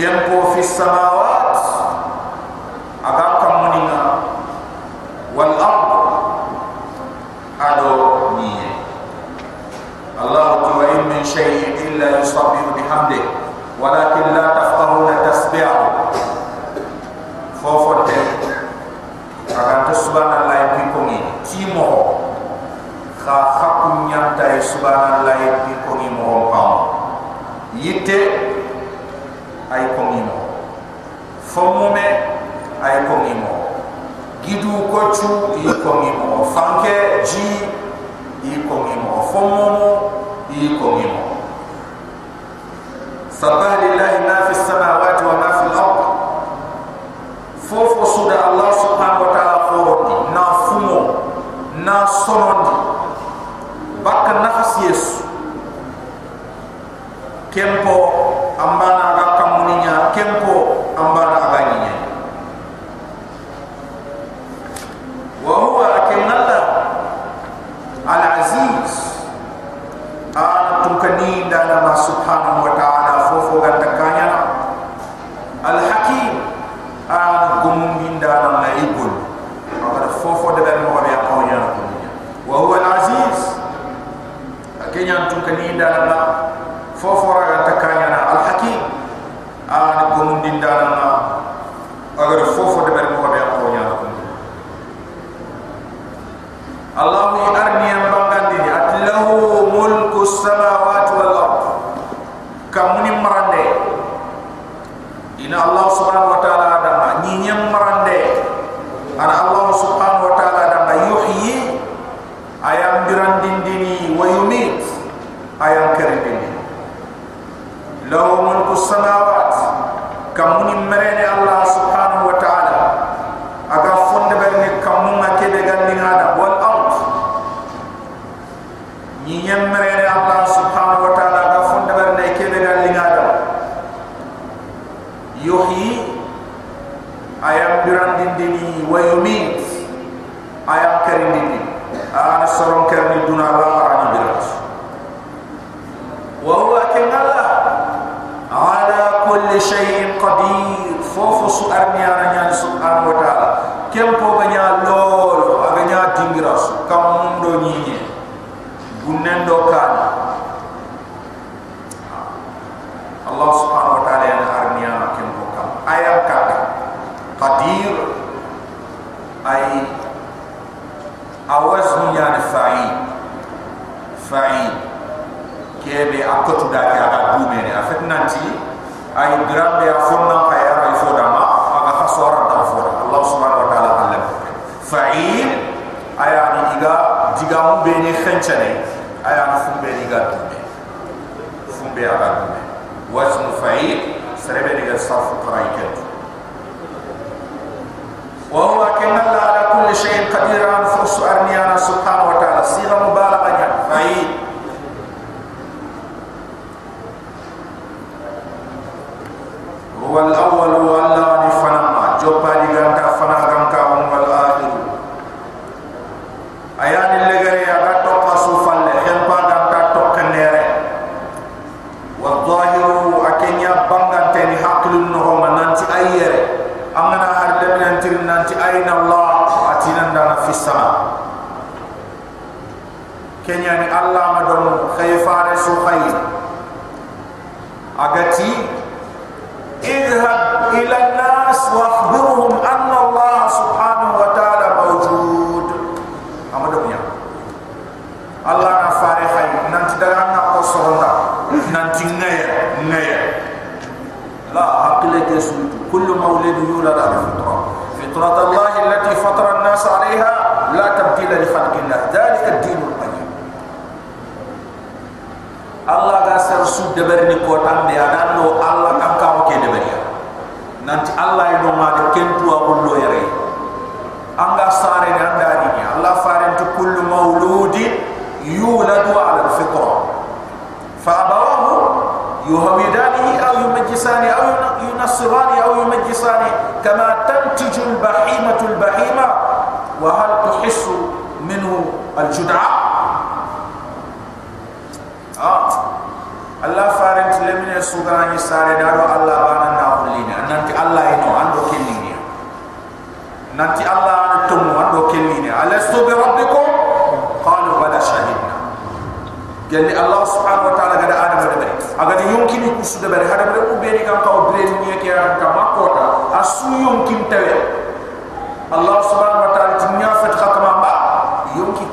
كم في السماوات أباك مننا والأرض أدو نية الله تعين من شيء إلا يصبح بحمده ولكن لا تفقهون تسبيعه فوفته أغانت سبحان الله يبقون تيمو خاخكم ينتهي سبحان الله يبقون مهم يتي fomume ay kongimo gidu kocu i kongimo fanke ji i kongimo fomumu i kongimo sabah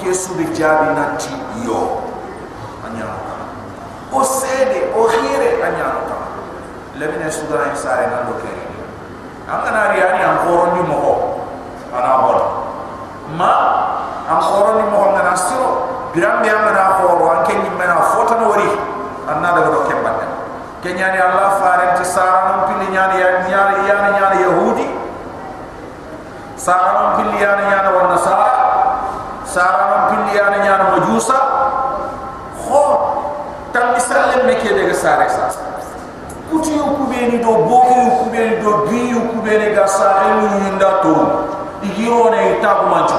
kesu be jabi nanti yo anya o sede o khire anya ta lemine suga ay sare na do kere am kana ri ani am horon ana bor ma am horon ni moho na nasiro biram be am na horo an ken ni mena fota an na. Do kembe kenyani allah fare ti sara no pili nyani ya yahudi. Sara no pili ya nyani wa nasara. Sara ambiyana nyaano majusa kho tam isalem me ke dega sare sa kuti yu kube do bogi yu kube do bi yu kube ni ga sa ilu yu to igi yone yu tabu manju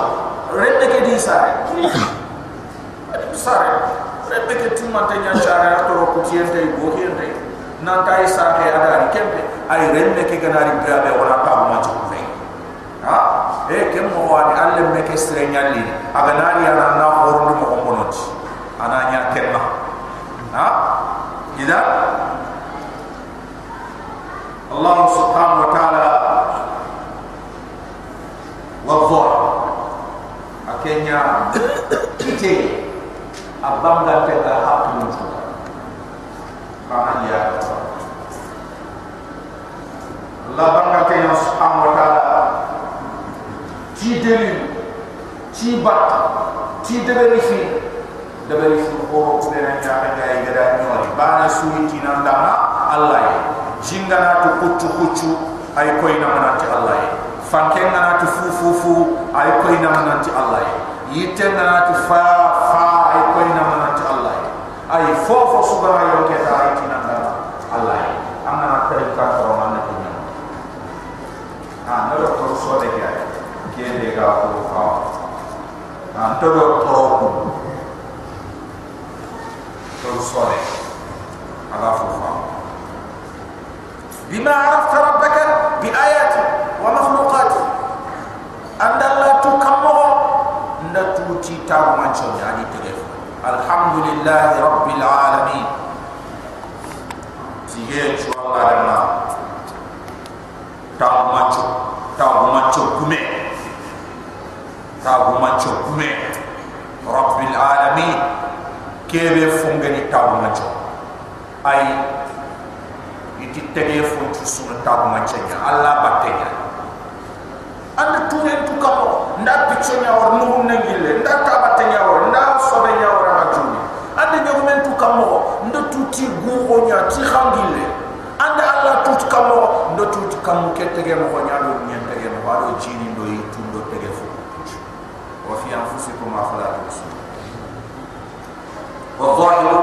rende ke di sare sare eh. rende ke ti mante nyan chare ya toro kuti yente yu bogi yente nanta sare ya dari kempe kan? ay rende ke ganari grabe wala tabu manju e ke mo wadi alle me ke sire nyalli aga nani ana na horndu mo honoti ana nya kenna lah. ha? Ida Allah subhanahu wa ta'ala wa dhuha akenya kite abanga tega hapu mtu kama ya Allah banga kenya subhanahu wa ta'ala ci deri ci bat ci deberi fi deberi fi ko oh, ko ne na ja ay gada ñoy bana suñu ti na allah yi jingana tu kuttu kuttu ay koy na na ci allah yi fanke na na tu fu fu fu ay koy na na ci allah yi yitte na na tu fa fa ay koy na na ci allah yi ay fo fo su ba yo ke ta ay ti na allah yi am na na ko ma ha, na na ah na ko so de ya ke de ga ko fa ha to do to ko to so de aga fo fa بما عرفت ربك بآياته ومخلوقاته عند الله تكمل نتوتي تاو مانشو يعني تلف الحمد لله رب العالمين تيجي شو الله لما تاو مانشو تاو مانشو كمي تاو tahu macam Rabbil Alamin. Kebe funge ni tahu macam. Ay iti tege funtu suna tahu macam ya Allah batenya anda tuh yang tuh kamu nda picenya or nuhum nengile nda tabatenya or nda sobenya or majuni anda nyogu men tuh kamu nda tu ti guho nya ti khangile anda Allah tuh kamu. Nda tuh kamu ketege mohonya lu nyentege mohonya lu jini أنفسكم وأخلاقكم وظاهر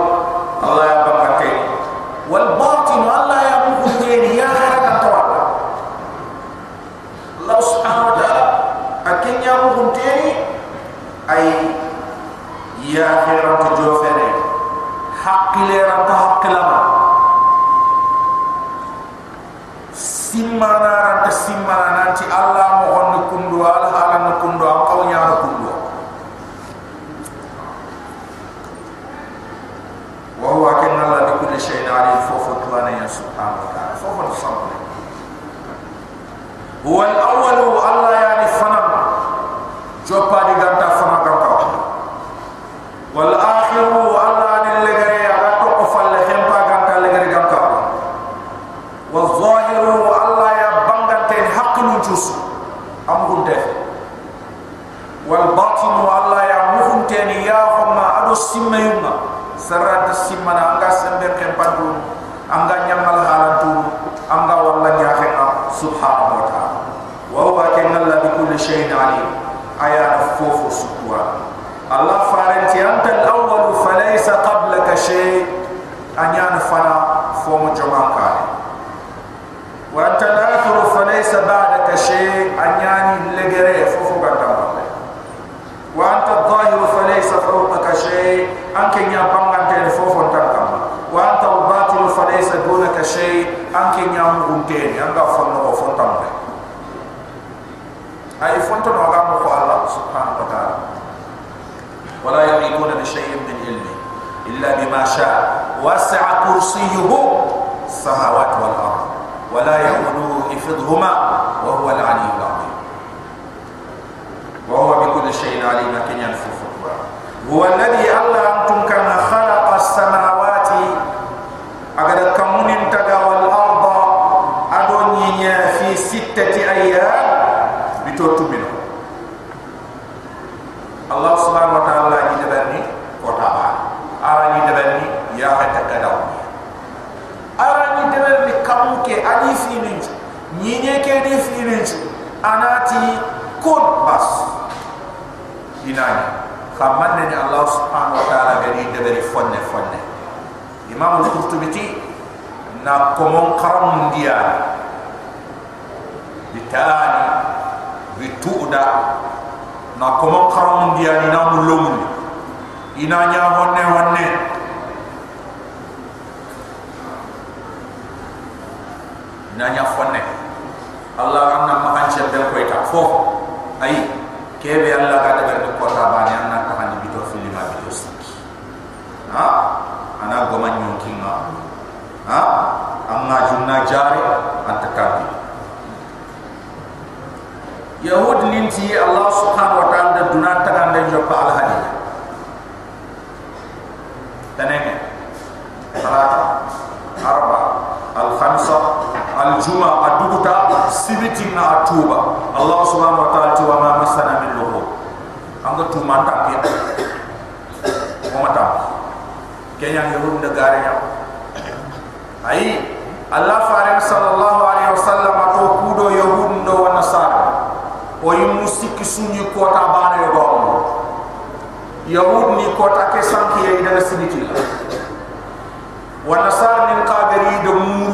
وسع كرسيه السماوات والأرض ولا يؤوده حفظهما وهو العلي العظيم. وهو بكل شيء عليم كن ينفذ هو الذي dabani kamuke adi fi ninju nyinya ke di fi ninju anati kun bas. Inani khamanne ni Allah subhanahu wa ta'ala gadi dabani fonne fonne imam al-qurtubi ti na komon karam dia. Bitani bituda na komon karam dia ni na mulum ina nya honne honne ina nya fonne allah anna mahan chebe ko ita fo ay kebe allah ga daga ko ta bani anna ta handi bito filima bito siki ha? Ana goma nyonkinga ha? Amma junna jari antakabi yahud ninti allah subhanahu wa ta'ala juma a duguta sibitin na atuba allah subhanahu wa ta'ala tuwa ma masana min luhu anga tuma tapi ko mata kenya ngurun de gare ya ai allah fare sallallahu alaihi wasallam to kudo yahud ndo wa nasar o yi musiki sunyi kota bare yo gom yahud ni kota ke sankiye dana sibitin wa nasar min qadiri de mu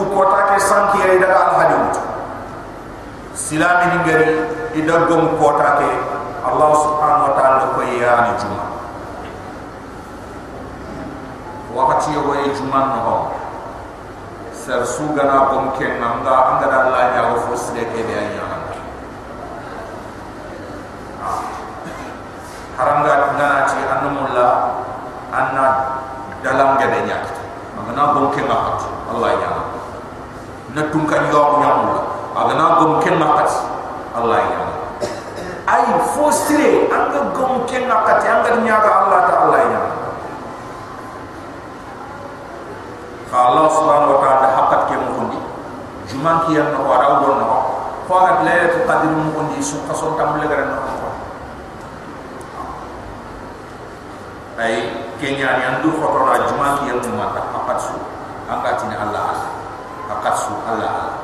silami ni gari ida kota ke allah subhanahu wa ta'ala ko ya ni juma wakati yo way juma no sar su gana gom ken nga anga da la nya wo fo sile ke be anya haranga ngana ci anumulla anna dalam gede nyak magana gom ken nga allah ya. Na tunkan yo nyamula agana gom ken nga allah ya ay fostre anga gom ken nakati anga nyaga Allah taala ya fa Allah subhanahu wa taala hakat ke mundi juman ki yan no wara won no fa ga laylatul qadr mundi su qason tam le garan ay kenya ni andu foto ra juman ki yan no mata hakat su. Anga Allah Allah. Hakat su Allah Allah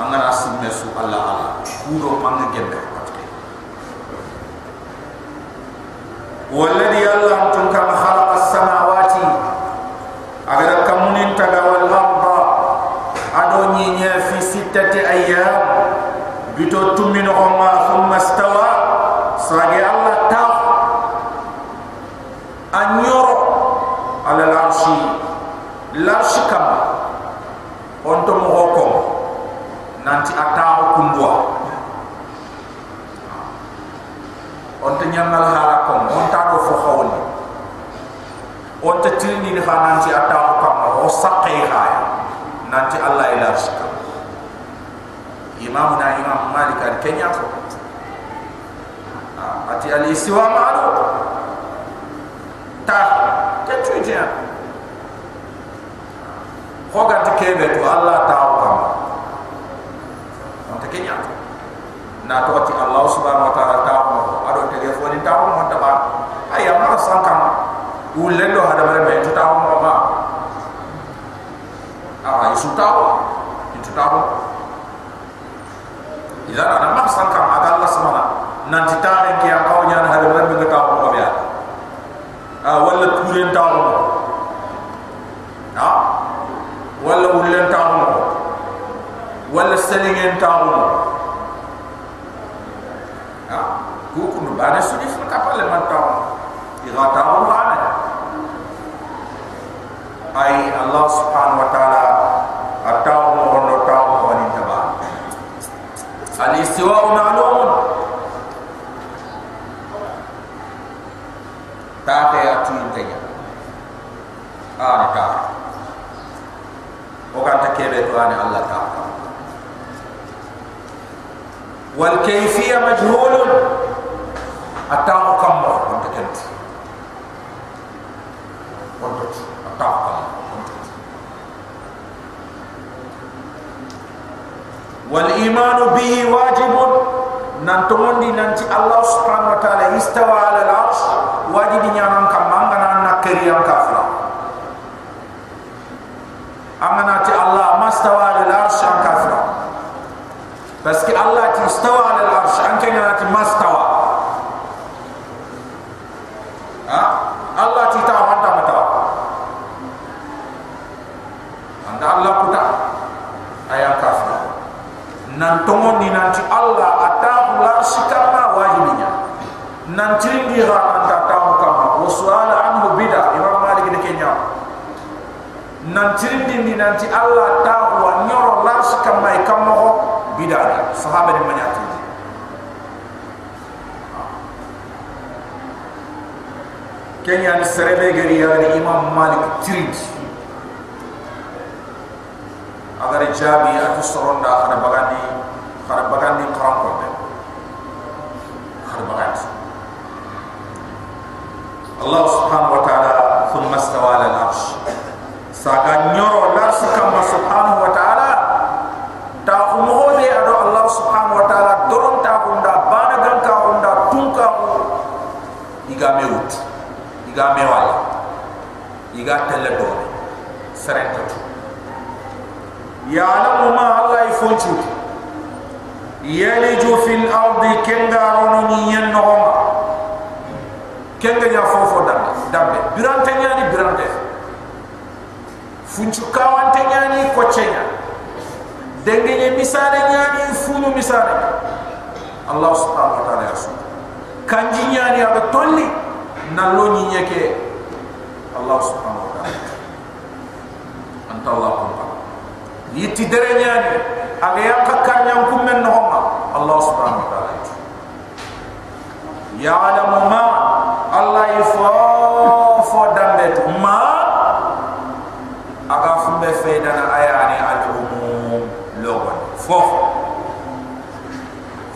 angana simme su alla ala kuro panga gembe patte walladhi allah tunka khalaqa as-samaa nan tirindi ha anta tahu kama wa suala anhu bida imam malik de kenya. Nan tirindi ni nanti Allah tahu wa nyoro la sikama kama ho bida sahaba ni manyati kenya ni serebe gari ya imam malik tirindi agar jabi atu soronda khara bagani khara bagani qaram ko be khara bagani الله سبحانه وتعالى ثم استوى على العرش ساقا نيرو العرش كما سبحانه وتعالى تاخو مغودي الله سبحانه وتعالى دورن تاخو ندا بانغن كاخو ندا تونكا ايغا ميوت ايغا ميوال ايغا تلدو سرنتو يا علم ما الله يفوتو يلجو في الارض كنغارون ينهم kenge ya fofo dambe dambe. Birante nyani birante funchu kawante nyani ko chenya denge ni misale nyani funu misale allah subhanahu wa ta'ala ya yasu kanji nyani aba tolli na lo ni nyeke allah subhanahu wa ta'ala. Anta allah ko yiti dere nyani aga yakka nyam kum men no allah subhanahu wa ta'ala ya ya'lamu ya ma Allah yafo fo dambe ma aga fumbe fe ayani al umum logon. Fof.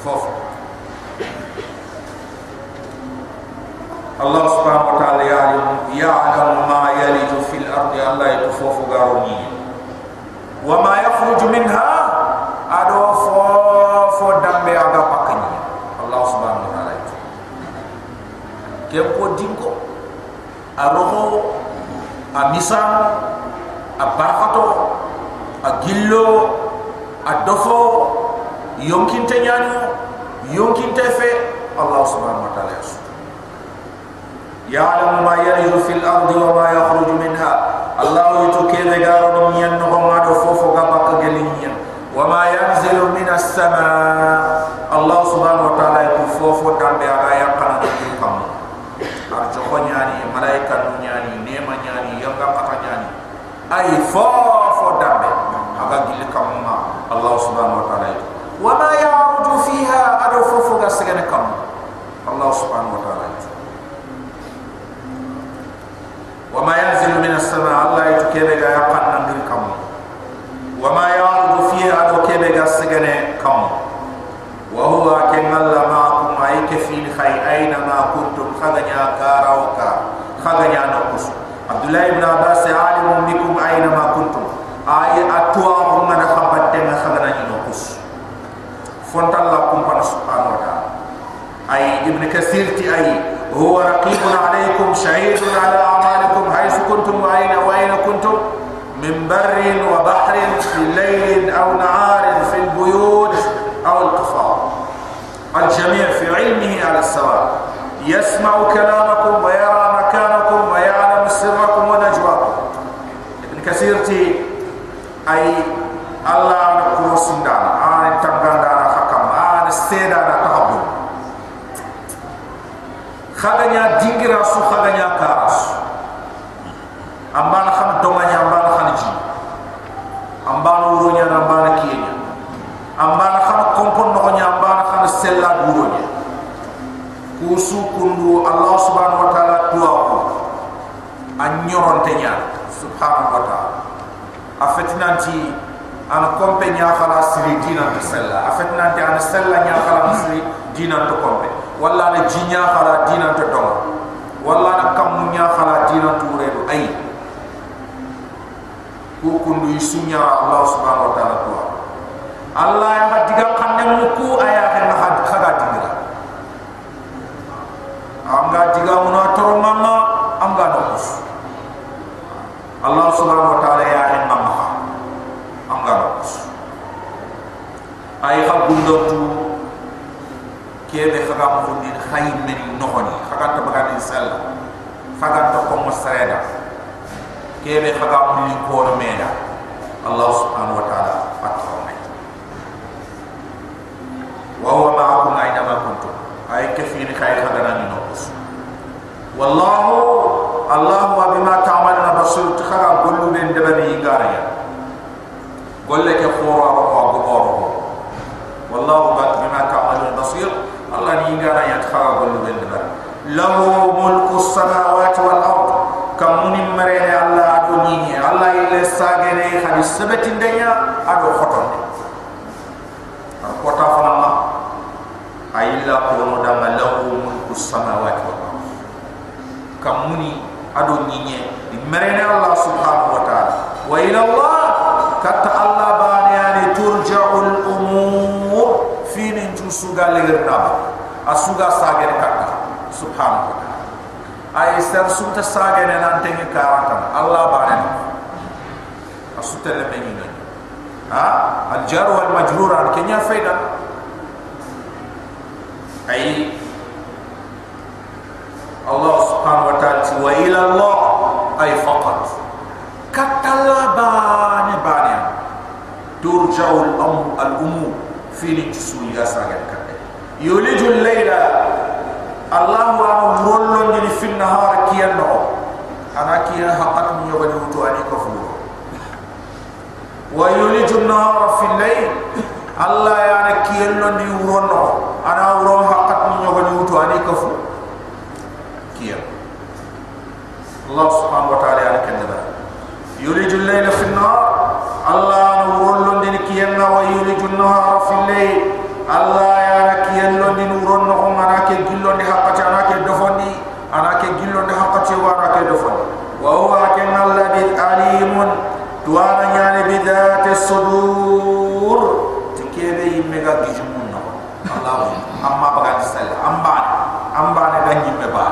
Fof. Allah subhanahu wa ta'ala ya'lamu ma yaliju fil ardi Allah yatufu garuni wa ma yakhruju minha ado fo fo dambe aga pakani Allah subhanahu wa ta'ala ke ko dinko a roho a misan a barakato a gillo a dofo yonkinte ñano yonkinte fe allah subhanahu wa ta'ala yasu ya'lamu ma yalju fil ardi wa ma yakhruju minha. Allah yutukele garo nyen no ma do fofo gabaka gelinyen wa ma yanzilu min as-sama allah subhanahu wa ta'ala ku fofo tambe aga yakana kam arjo ko nyani malaika nu nyani nema nyani yanga kata nyani ay fo ngene xani sebeti ndenya ado xoton de ar kota fala ma ko no da lahu mulku samawati wal ardh kamuni ado nyinye di merene allah subhanahu wa ta'ala wa ila allah kata allah baniyani turja'ul umur fi nin tusuga legerna asuga sagen kata subhanahu wa ta'ala ay sar sunta sagen nan tengi karatan allah baniyani asuta le menina ha? Al jar wal majrur an kenya faida Allah subhanahu wa ta'ala wa ila Allah ay faqat. Katalla turja'u al-amru al-umur fi nitsu ya sagal kadde yuliju al-layla Allah wa amrulun fi an-nahar kiyan no ana kiyan haqqat min yogani wutu ani ko fu wa yuliju an-nahar fi al-layl Allah ya na kiyan no ni wurono ana wuro haqqat min yogani wutu ani ko fu kiyan Allah subhanahu wa ta'ala ya kenda yuliju al-layla fi an-nahar Allah nurul din kiyan wa yuliju an-nahar fi al-layl Allah ya na kiyan din wurono ko mana ke gillo ni haqqat ana ke dofondi ana ke gillo ni haqqat wa ana ke dofondi wa huwa kan alladhi alimun tuwana yani bidati sudur. Tikebe yimmega gijumun no Allah amma baga sal amba amba ne ganyi me ba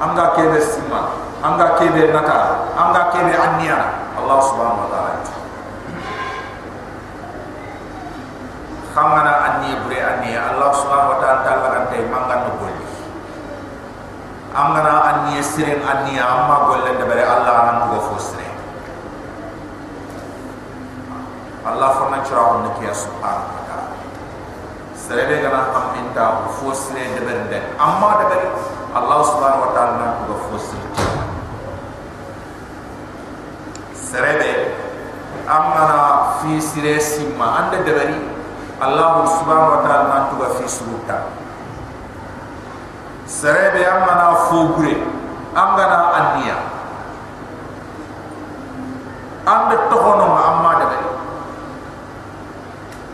anga kebe sima. Anga kebe nata anga kebe aniya Allah subhanahu wa ta'ala. Khamana anni bre anni Allah subhanahu wa ta'ala ta'ala kan tay mangan no golli amana anni sirin anni amma golle de bare Allah nan go fosre Allah fona chira on ne subhanahu wa ta'ala serebe gana am inta fosre de bare de amma de bare Allah subhanahu wa ta'ala nan go fosre serebe amana fi sire simma ande de bare Allah subhanahu wa ta'ala nan tuga fi suruta serebe amana fogure amgana anniya ande tohono ma amma de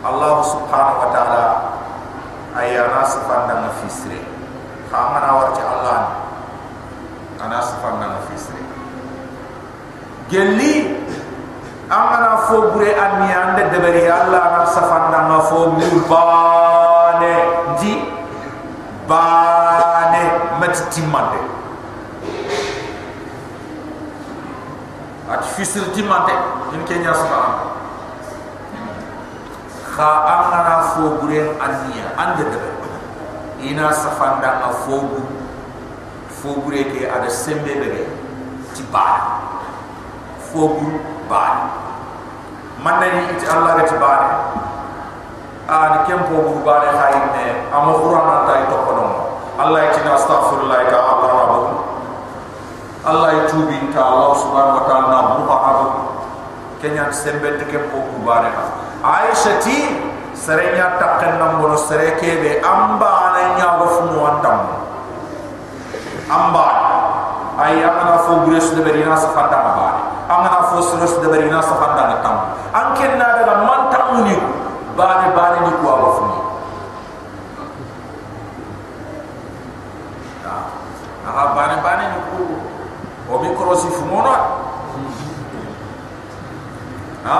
Allah subhanahu wa ta'ala ayana sifanda na fi sire amana warti Allah ana sifanda na fi sire gelli amana fo bure anni ande deberi alla na safanda na fo mulbane di bane matitimande at fisir timande in kenya safanda kha amana fo bure anni ande deberi ina safanda na fo fo bure ke ada sembe bege ti bane fo bure bane man iti allah ga ci baane ani kempo bu baane hay ne amo qur'an ta to ko non allah ci na astaghfirullah ka allah rabbu allah tubi ta allah subhanahu wa ta'ala na bu ha kenya sembe de kempo bu baane aisha aishati serenya takken nan bono sere kebe amba ananya go fumu andam amba ay amana fo gures de berina sa fanda ba amana fo sres de berina sa fanda na tam anken na daga man tamuni bani bani ni ko go fumu aha bani bani ni ko o mikrosi fumu na ha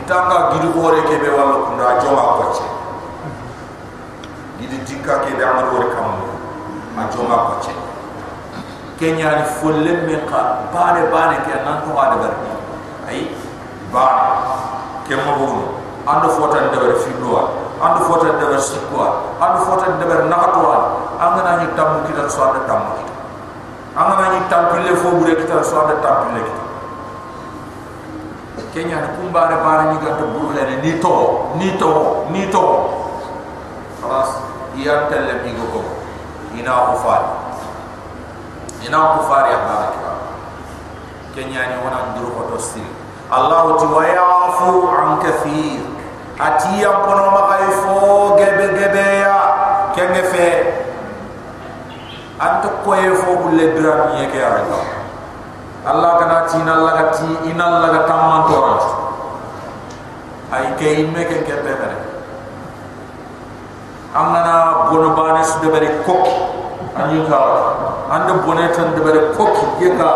itanga gidu hore ke be wala kunda joma ko ce gidi tikka ke be amar hore kam ma joma ko ce kenya ni folle me ka bane bane ke nan to wa daga ay bane. Ke mo bu ando fotan de ber fi doa ando fotan de ber sikwa ando fotan de ber nakatwa angana ni tamu kita so ada tamu kita angana ni tampile fo bure kita so ada tampile kita kenya na kumba re bara ni gatu burule ni to, ni to, khalas ia tele mi go ina ko ina ko fal ya bara ki kenya ni wona duru ko tosti allah tu wa yafu an kathir. Ati ya kono ma fo gebe gebe ya. Kenge fe. Antu ko e fo bulle dram ye ke ya Allah kana ti na Allah ga ti ina Allah ga tamman to ran ay ke imme ke ke pe mere amana bono bane su de bari kok. Anyu ka. Ande bonetan de bari kok ye ka.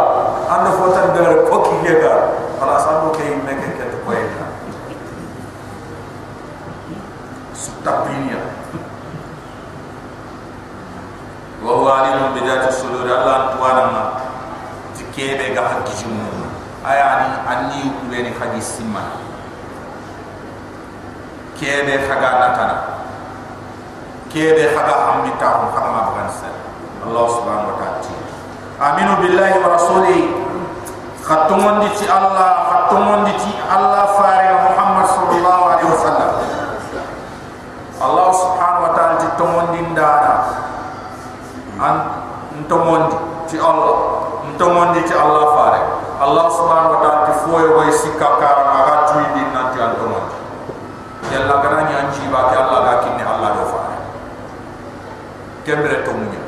Ande fotan de bari kok ye ka. Ala sanu ke imme ke ke to ye ka tapinia wa huwa alimun bi dhati sudur. Allah tuwana kebe ga hakki jumu aya ni anni kule ni khadi simma. Kebe khaga nakana kebe khaga hamita ko khama bansa allah subhanahu wa ta'ala. Aminu billahi wa rasuli. Khatumun di ci allah khatumun di ci allah fare muhammad sallallahu alaihi wasallam. Allah subhanahu wa ta'ala ti tumun dinda an tumun ci allah fare Allah subhanahu wa ta'ala ti foye way sikka kara maga tuyi din nanti antomo yalla gana ni anji ba ke Allah ga kinni Allah do fare kembre to munya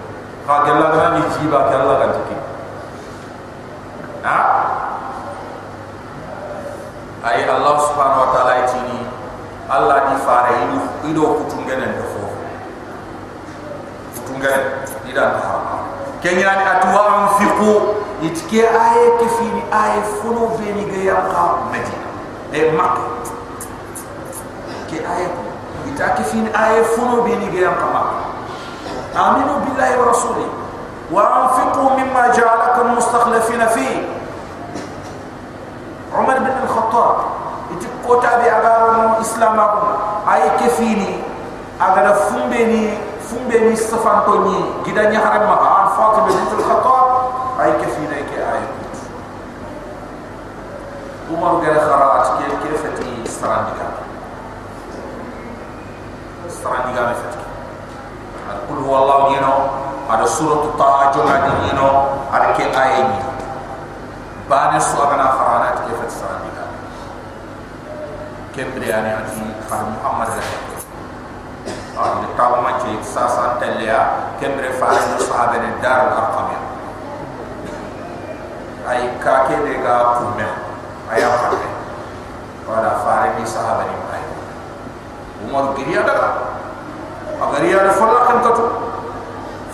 ha yalla gana ni jiba ke Allah ga tikki ha? Ay Allah subhanahu wa ta'ala itini Allah di fare ido kutungenen do fo kutungenen ida ta kenya ni atwa anfiqu itke aye ke fini aye funo beni ga yaqa medina e makka ke aye ita ke fini aye funo beni ga yaqa makka aminu billahi wa rasuli. Wa anfiqu mimma ja'alakum mustakhlifina fi. Umar bin al-khattab. Iti kota bi agaro islam aye ke fini agara fumbe ni fumbe ni safan to ni gida nya haram ma bint al khattab ay ke fi ne ke ay umar gara kharat ke ke fati strandiga strandiga me fati al kul huwa allah you know. Ada surat taha jona di you know. Ada ke ay ni. Bana su agana kharanat ke fati strandiga kembre ani ati ni kembre faale no sahabe ne dar al arqam ya. Ay ka ke de ga kumme ay ne wala faare ni sahabe ni ay umar giriya daga agariya da folla kan katu?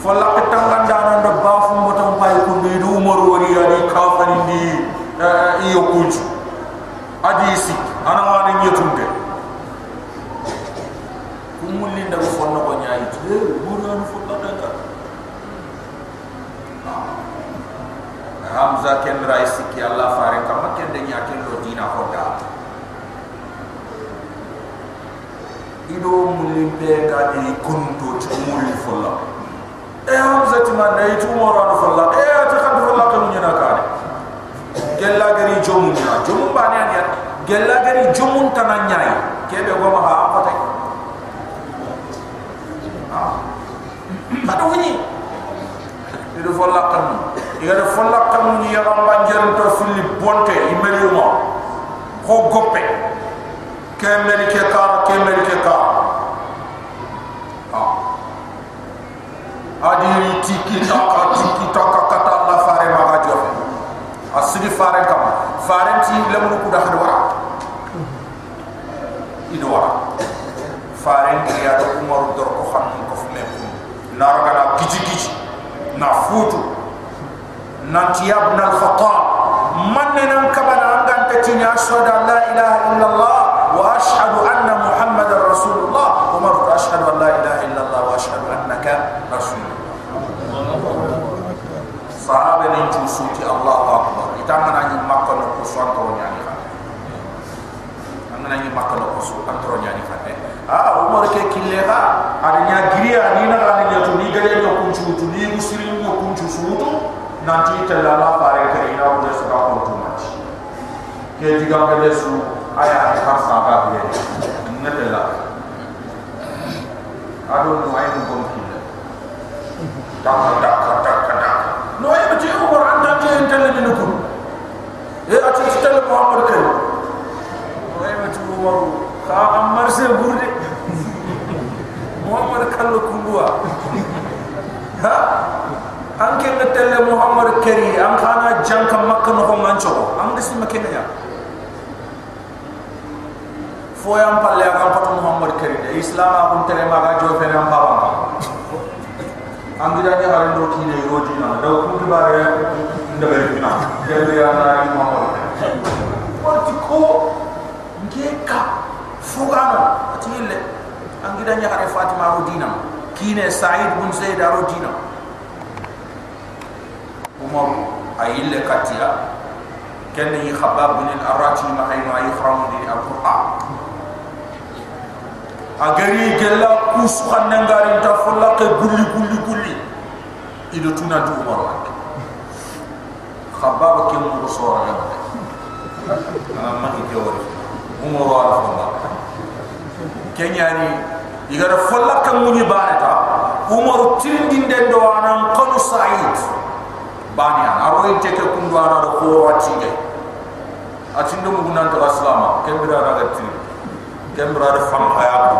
Folla ke tangan dana ndo bafu motam pay ko ni du umar wari ya ni kafani ni iyo kunju adisi ana wani nyetunde kumulli ndaga fonno ko nyaayi te fo kadaka hamza ken raisi ki allah fare kam ken de nya ken do dina ko ido mulli be ga ni kunto ci mulli folla e hamza ti man dai tu mo ran folla e ta khad folla ko nyina ka ne gella gari jomun nya jomun ba ne ya. Gella gari jomun tanan nyaay kebe go ma ha apa tay ada wini itu folla kam iga de folla kam ni ya gamba njar to fili bonte imeli mo ko goppe ke meri ke ka ke meri ke. Ka adi tiki taka tiki taka kata Allah fare maga jofe asigi fare kam fare ti lemnu kuda hadwa idwa fare ni ya do umar dor ko xam ko fme narga na kiji kiji na futu nanti ya ibn al-khattab man nan kabana angan tatini ashhadu an la ilaha illa allah wa ashhadu anna muhammadar rasulullah umar ashhadu an la ilaha illa allah wa ashhadu annaka rasulullah sahaba ni tu suti allah akbar itangana ni makka no ko santo nyani ha angana ni makka no ko santo nyani ha ah umar ke kille ha ada nya giriya ni na ani nya tu ni gade no kunchu ni muslim no kunchu suutu nanti tella la pare ke ina ko su ka ko tu mach ke diga ke de su aya ha sa ka bi ne tella ado no ay kon kille ta ta ta ta ta no ay ma ti umar anda ke tella ni ko e ati tella muhammad ke? No ay ma ti umar ka amar se burde muhammad kallo kundua ha an ke na telle muhammad kari an khana janka makka no ko mancho an disi makena ya. Fo yam palle an patu muhammad kari de islam a kun tere maga jo fe baba ba an gida ni hare do kine ro dina do ku di bare nda be dina gele ya na muhammad. Wati ko ngeka fugano atile an gida ni hare fatima ro dina kine sa'id bin zaid ro dina umar ayille katia kenni khabab bin al-arati ma hayno ay khram di al-qur'an. Agari gella kus khanne ngari ta folla ke gulli gulli gulli ido tuna du umar khabab ke mo sora ya ma ki ke wori umar wa folla kenyani igara folla ke muni barata umar tindinde do anan qanu sa'id bani an aro inte ke kundu ara do ko wati ge atindo mu gunan to islama kembira ra ga ti kembira ra fam haya ko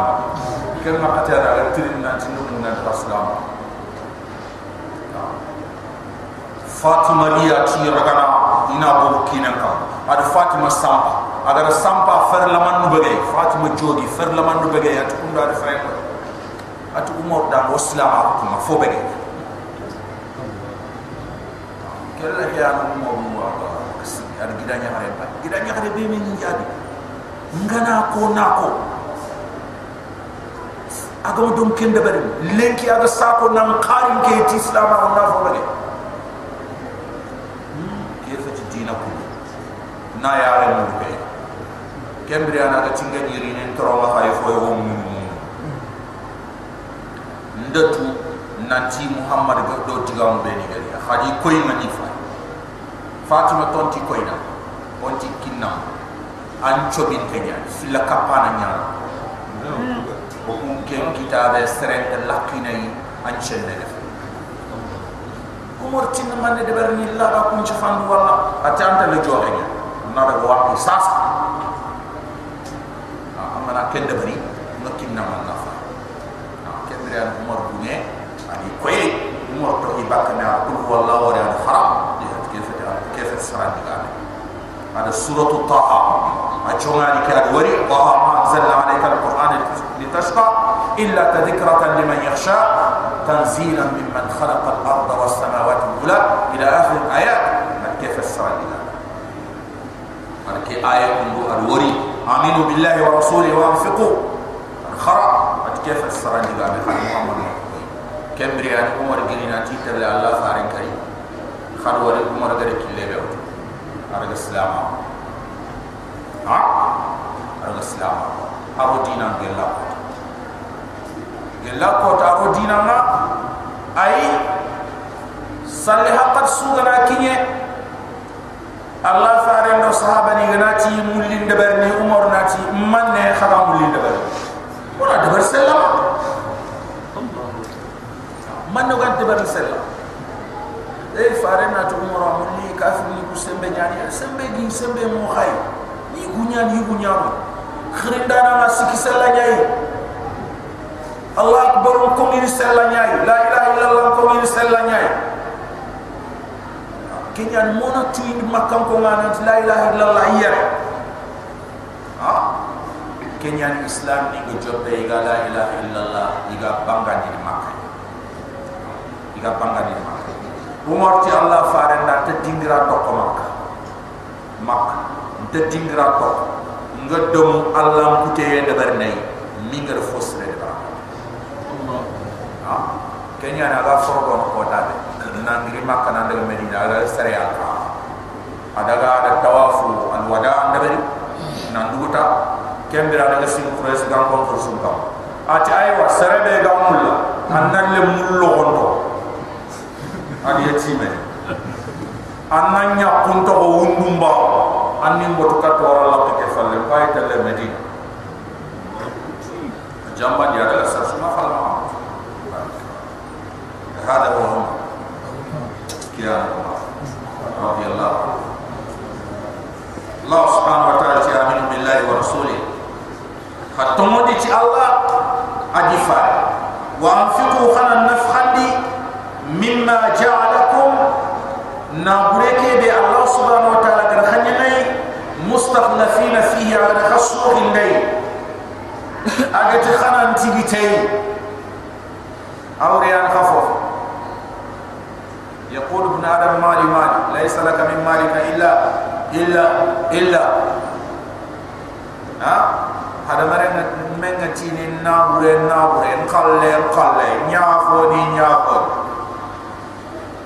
kem ma kata ra ga ti na tindo mu gunan to islama fatima dia ti ragana ina bo kinan ka ad fatima sampa agar sampa fer laman nu bege fatima jogi fer laman nu bege at kundu ad fer at umur dan islama ko ma fo bege ya no mo mo aba ar gidanya hare pa gidanya hare be jadi. Ngana ko nako agam dum kende bari lenki aga sako nan qarin ke ti islam ko na fo bage ke fa ti dina ko na ya re mo be kembri ana ga tinga diri nen toro ma hay fo yo mo ndatu nanti muhammad ga do tigam be ni gari khadi koy ngani fa fatima tonti koyna onti kinna an chobin kenya filla kapana nya. Ko kun ken kitabe seren lakinai an chenne def umur tin man de berni la ba kun ci fan wala atanta le joxe nya. Na da wa sasa amana ken de bari ngakinna man na fa. Ken de umur bunye ani koy umur to ibakana kul wallahu wa haram كيف السراد قال هذا سورة طه. أجمعني كاد وري طه ما أنزلنا عليك القرآن لتشقى إلا تذكرة لمن يخشى. تنزيلا ممن خلق الأرض والسماوات الأولى. إلى آخر الآيات. كيف السراد قال كي آية الوري آمنوا بالله ورسوله وأنفقوا. الخرا كيف السراد قال محمد. كم ريان عمر جرينا تيتر الله فارن كريم. خلو ولي عمر غير كله بيو ارغ السلام ها ارغ السلام ارو دينا غلا غلا كو تارو دينا ما اي صلح قد سوغنا كيني الله فارن دو صحابه ني غناتي مولين دبرني عمر ناتي من نه خلا مولين دبر ولا دبر سلام من نو غنت دبر سلام e fare na to umra mulli kafir ni ku sembe nyani sembe gi sembe mo khay ni gunya ni gunya mo. Khrinda na ma siki nyai. Allah akbar ko ni sala nyai. La ilaha illallah ko ni sala nyai. Kenyan mona tu indi makam ko ngana la ilaha illallah iya. Ha? Kenyan islam ni go jobbe iga la ilaha illallah iga bangga ni makka iga bangga ni makka umar ti allah faare nda te dingira to ko makka makka te dingira to nga dem allah ku te de bar nay mi nga fo sere de ba ha? Kenya na ga fo ko ko ta de na ngiri makka na de medina ala sere al ka adaga ada tawafu al wada anda bari na nduta kembira daga sin kures gam ko ko sun kam ati aywa sere be ga mulla annan le mullo gondo adi yetime ananya kunto ko undumba anni mbotu ka to wala ke falle pay tele medina jamba dia adalah sasuma falma hada huwa kian رضي الله الله سبحانه وتعالى آمين بالله ورسوله ختمودي الله أجفا وأنفقوا خنا النفخا مما جعلكم نابريك بي الله سبحانه وتعالى خنيني مستخلفين فيه على خصوه الليل. أجت خنا انتبتي أوريان خفوف. يقول ابن آدم مالي مالي. ليس لك من مالك إلا إلا إلا. ها؟ هذا مرن من تيني نابره نابره نقلل نقلل نيافو دي نيافو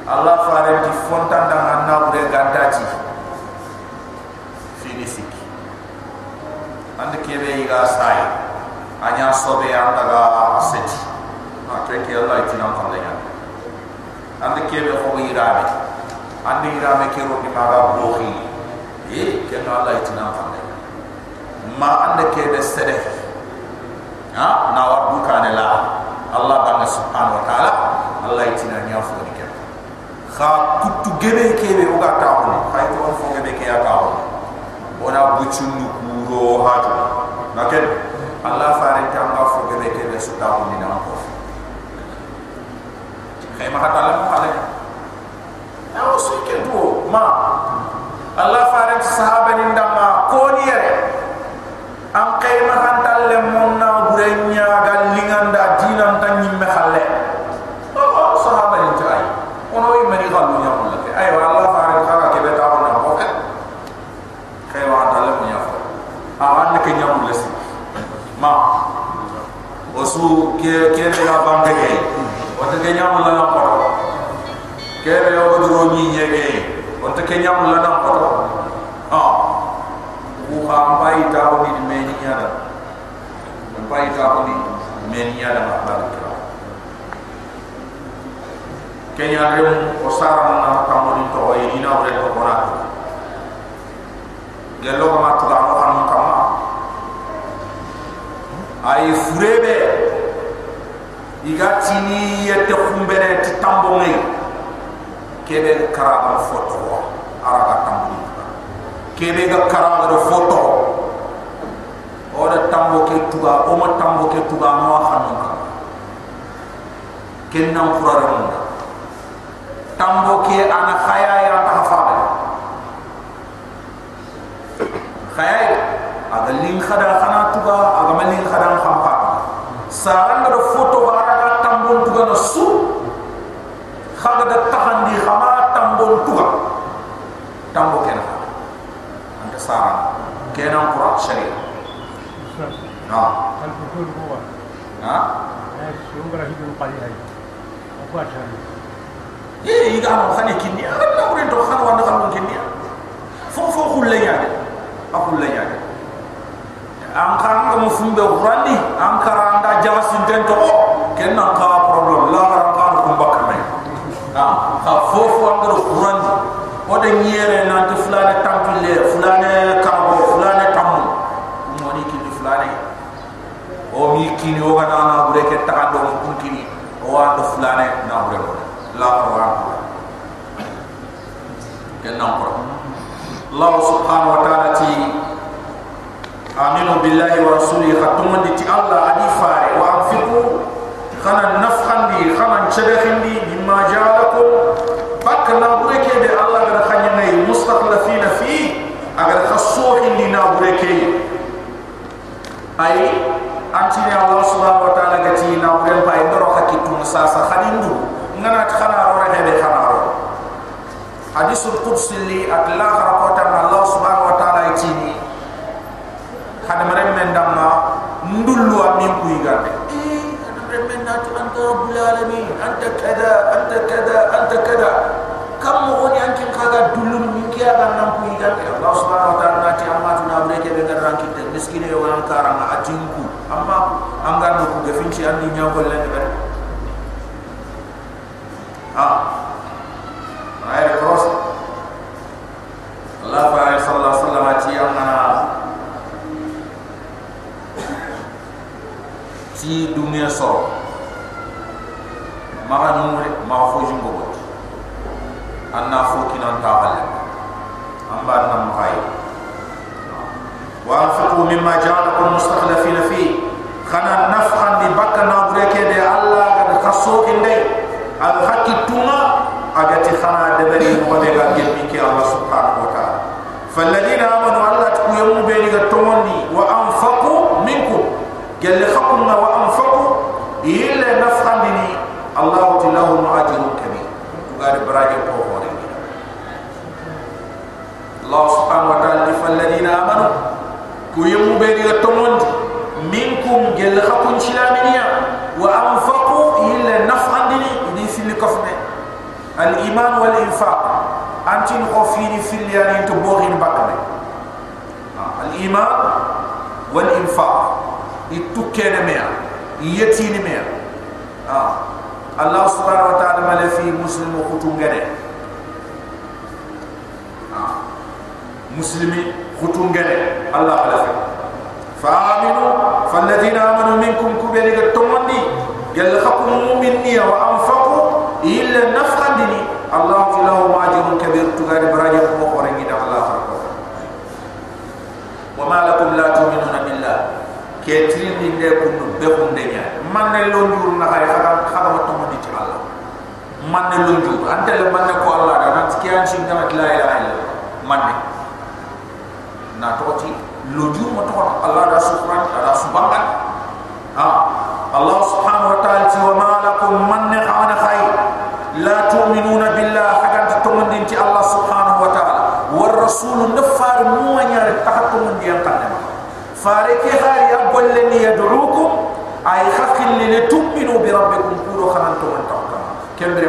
Allah fare ti fontan da anna bure gandati fini siki ande kebe iga sai anya sobe anda ga seti ma tre ke Allah ti nam kande ya ande kebe ande irabe ke ro di maga blohi e ke no Allah ti nam kande ma ande kebe sede ha na wa buka ne la Allah banga subhanahu wa ta'ala. Allah ti na nyafu kha kutu gebe kebe o ga ta ko khay to fo gebe ke ya ta ko ona bucun nu kuro haju. Naken allah fare ta nga fo gebe kebe su ta ko ni na ko khay ma hata la ko ale ya o su ke do ma allah fare sahaba ni ndama ko ni yere am kay ma hantal le monna burenya galinganda dinan tan nyimme khalle sahaba ni tay ono yi mari galu nya mulla ke ay Allah faare khaga ke beta ona ko ke khay wa ta le nya fa awan ke nya mulla si ma osu ke ke ne ga bande ke wata ke nya mulla na ko ke re yo go dro ni ye ke wata ke nya mulla na ko ha. Ku ha bai ta ni me ni ya da bai ta ni me ni ya da ba ba kenya rem o sara na tamoni to e ina ore to kona gelo ma to no han kama ay furebe. Iga tini yete khumbere ti tambo kebe kara ga foto ara ga tambo kebe ga kara ga foto. Ora tambo ke tuga o ma tambo ke tuga no hanu ka kenna kurare munda. Tambo ke ana khaya ya ta hafabe khaya aga lin khada khana tuga aga malin khada khampa saranga do foto baraga tambo tuga na su. Khaga da tahandi khama tambo tuga tambo ke na anta sarang ke na qura sharia ha al futur huwa ha? Ay sungra hidul qali hay apa jani ye iga no khani kinni alla wure to khan wa nakal kinni fo fo khulle yaade a khulle yaade an kan ga mo fumbe randi an karanda jaba sinten to ken nan ka problem. La ga ka ko bakka me ha ka fo fo an ga randi o de nyere nan to fulane tampile fulane karbo fulane tamu mo ni kinni fulane kini o gana na bure ke taka do kun kini. O wa do fulane eh, na bure ko la wa ke na ko la subhanahu wa ta'ala ti aminu billahi wa rasulihi. Khatum di ti allah adi fare wa anfiqu khana nafkhan di khana chabakhin di bima ja'alakum. Fak na bure ke be allah gana khanyi nay mustaqlafina fi agar khassu indi na bure ke? Ay دي نابريك أي أنتني الله سبحانه وتعالى قتي نابرين باي دروخا كتون ساسا خدين ngana khana ro hebe khana ro hadisul qudsi li atla kharaqata allah subhanahu wa ta'ala itini hada mare men damma ndullu amin ku igande eh hada mare men natu anta rabbul alamin anta kada anta kada anta kada kam mo woni ankin kaga dullu min kiya ban nan ku igande allah subhanahu wa ta'ala nati amma angar ko gafinci andi nyawol len be ayat terus Allah Taala sallallahu alaihi wasallam ati amana ti dunia so. Maka numure ma fo jumbo bot. Anna fo kinan ta halle amba nam khay wa anfiqu mimma ja'alakum mustakhlifina fi khana nafkhan bi bakana bureke de Allah ga khasso indai al hakki tuma agati khana debari mo be ga gelmi ki Allah subhanahu wa ta'ala. Falladina amanu Allah tu yamu be ni ga tomondi wa anfaqu minkum. Gel khakum wa anfaqu illa nafhamini Allah tilahu ajrun kabir. Gari baraje ko Allah subhanahu الايمان والانفاق انت نخفيني في اللي يعني تبوغين بقنا الايمان والانفاق يتوكين ميا يتين ميا آه. الله سبحانه وتعالى ما في مسلم وختم غني آه. مسلمي ختم غني الله على في فامنوا فالذين امنوا منكم كبير التمني Allah lahu ajrun kabir tugari baraja ko ko rengi da Allah ko wa ma lakum la tu'minuna billah ke tri ni de ko no be ko de nya man ne lo ndur na hay khaga khaga ma tumu di Allah. Man ne lo ndur ante le man ne ko Allah da nan ki an shin da la ilaha illallah. Man ne na toti lo ndur ma to Allah da subhan da subhan ha? Allah subhanahu wa ta'ala wa ma lakum man ne khana khair la tu'minuna billah hagan tongon ci Allah subhanahu wa ta'ala war rasul nafar muanya nyare tahakum di antane fariki hari agolle ni yad'ukum ay khafil li tu'minu bi rabbikum kudo khanan to man tawka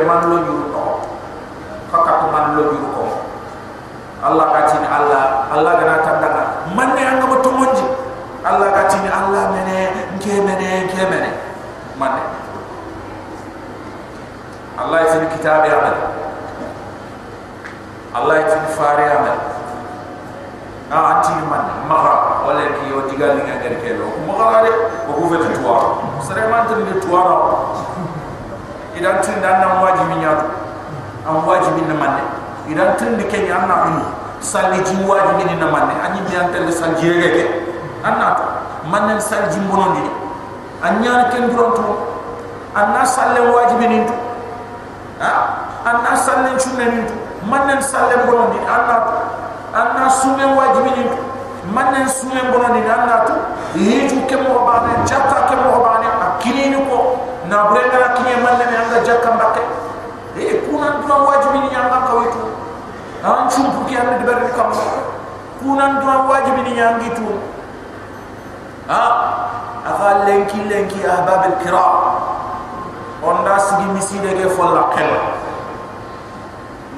man lo yuru to fakat man lo yuru ko Allah katin Allah Allah gana tandanga man ne anga mutumunji Allah katin Allah mene nke mene nke mene man الله يتم كتاب يعمل الله يتم فار يعمل نا أنتي من مغرى ولا كي وتجال لين عند الكيلو مغرى لي وقوفة توار سر ما أنت اللي توارا إذا أنت عندنا مواجه من يارو أم مواجه من من إذا أنت اللي كني أنا عني سالي جواج من من أني من أنت اللي سالجيه كي أنا من سالجيه بنا دي أني أنا كن برونتو أنا سالي مواجه من أنتو anna salle chunne ni to manen salle mbono ni anna to anna sume wajibi ni to manen sume mbono ni anna to yitu ke mo bane jatta ke mo bane akini ni ko. Na brenga akini manen anga jakka mbakke. E kuna dua wajibi ni anga kawitu. An chumpu ki ande ber ni kam kunan dua wajibi ni yangi tu. Ha? Afa lenki lenki ahbab al kiram onda sigi miside ke folla kel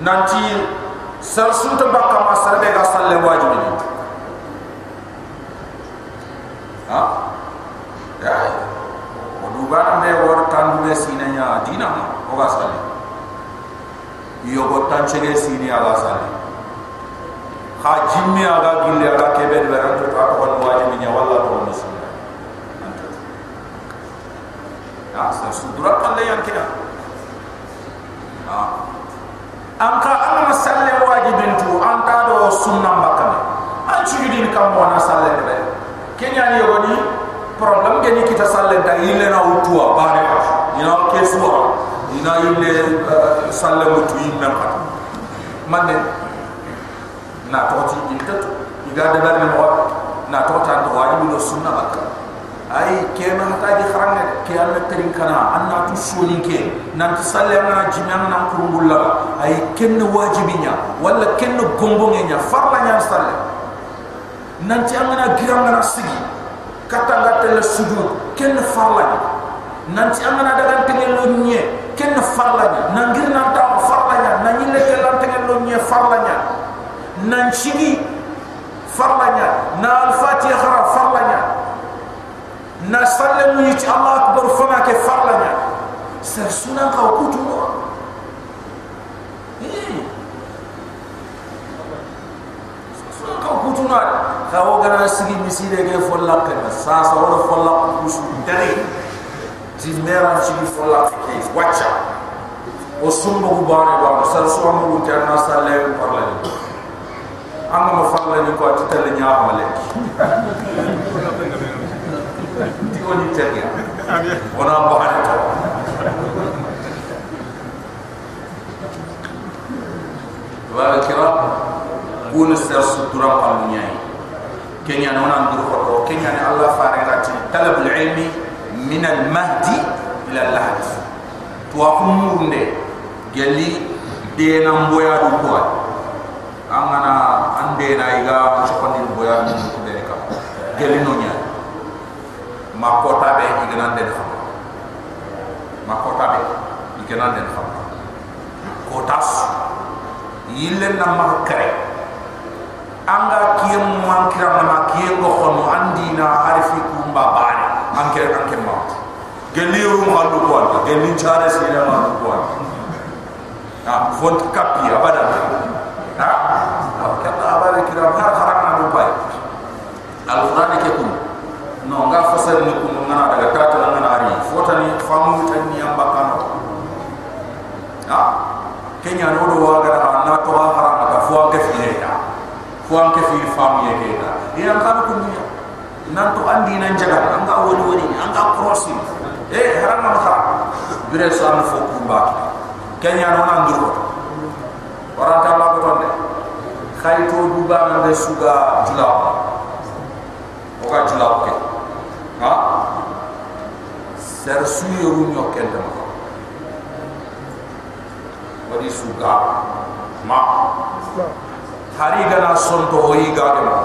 nanti sar sunta bakka ma sarbe ga salle wajibi ha? Ya. Odu bana me wor tandu be sinanya dina o ga salle yogo tanchege sini ala sali ha jimmi aga gille aga kebe de ran to ta ko wajibi nya walla to musulma anta sa sudura kalle yan kida ha. Anka amma salle wajibin tu anta do sunna makame an chugidin kam wona salle de kenya ni yogo ni problem ge ni kita salle da yille na utuwa bare ina kesuwa ina yille uh, sallamu tu yimme pat manne na toti intat iga de barne mo na tota to wajibi do sunna bakka ay kema hata di kharange ke alla terin kana. Anna tu soni ke. Nan ti salle ngana jimana nan kurungulla ay ken wajibinya. Wala ken gombonge nya farla nya salle nan ti amana girangana sigi. Katanga tele sujud. Ken farla nya nan ti amana daga tengelo nye ken farlanya. Nangir nan ta farlanya. Nan yille ke lan tengen lo nye farlanya. Nan chigi farlanya. Na al fatiha na sallamu yiti allah akbar fama ke farlanya. Sar sunan ka kutu no ka kutu no ka o gana sigi misire ke folla ke. Sa sa o folla kusu. Dari. Ti mera ci folla ke. Wacha. O sumbu bu bare ba sal so amu ta na sale parla ni amma ni ko ti tele ti ko ni tege ona ba ha to wa kira kun sir sutura palunya kenya nona ndur ko kenya ni allah faare rati talabul ilmi min al mahdi ila al lahd to akumurde gelli de na mboya du ko angana ande na iga chokoni mboya du ko de ka gelli no nya ma ko tabe igana de xam ma ko tabe igana de xam ko tas yille na ma kare anga kiyem man kira ma kiyem go khono andina arifi kumba bani. Anke anke ma gelli ru ma du ko gelli chare sina ma du ko ha font kapi abada ha ka abada kira har harana du pai alquran ke kun no nga fasal ni kun ngana daga tata ngana ari. Fotani famu tan ni amba kano. Ha? Kenya no do wa ga na to ha haram ka fu an ke fi ya fu an ke fi fam ye ke ta ya ka. Ko ni nan to andi nan jaga an ga woni woni an ga crossi eh haram ma haram bire so an fo ku ba kenya no nan duro ora ta la ko tonde khayto du ba na de suga jula. O ga jula ke ha ser suyo ru nyo kende ma. Wadi suga ma. Hari gana son to o yiga ke ma.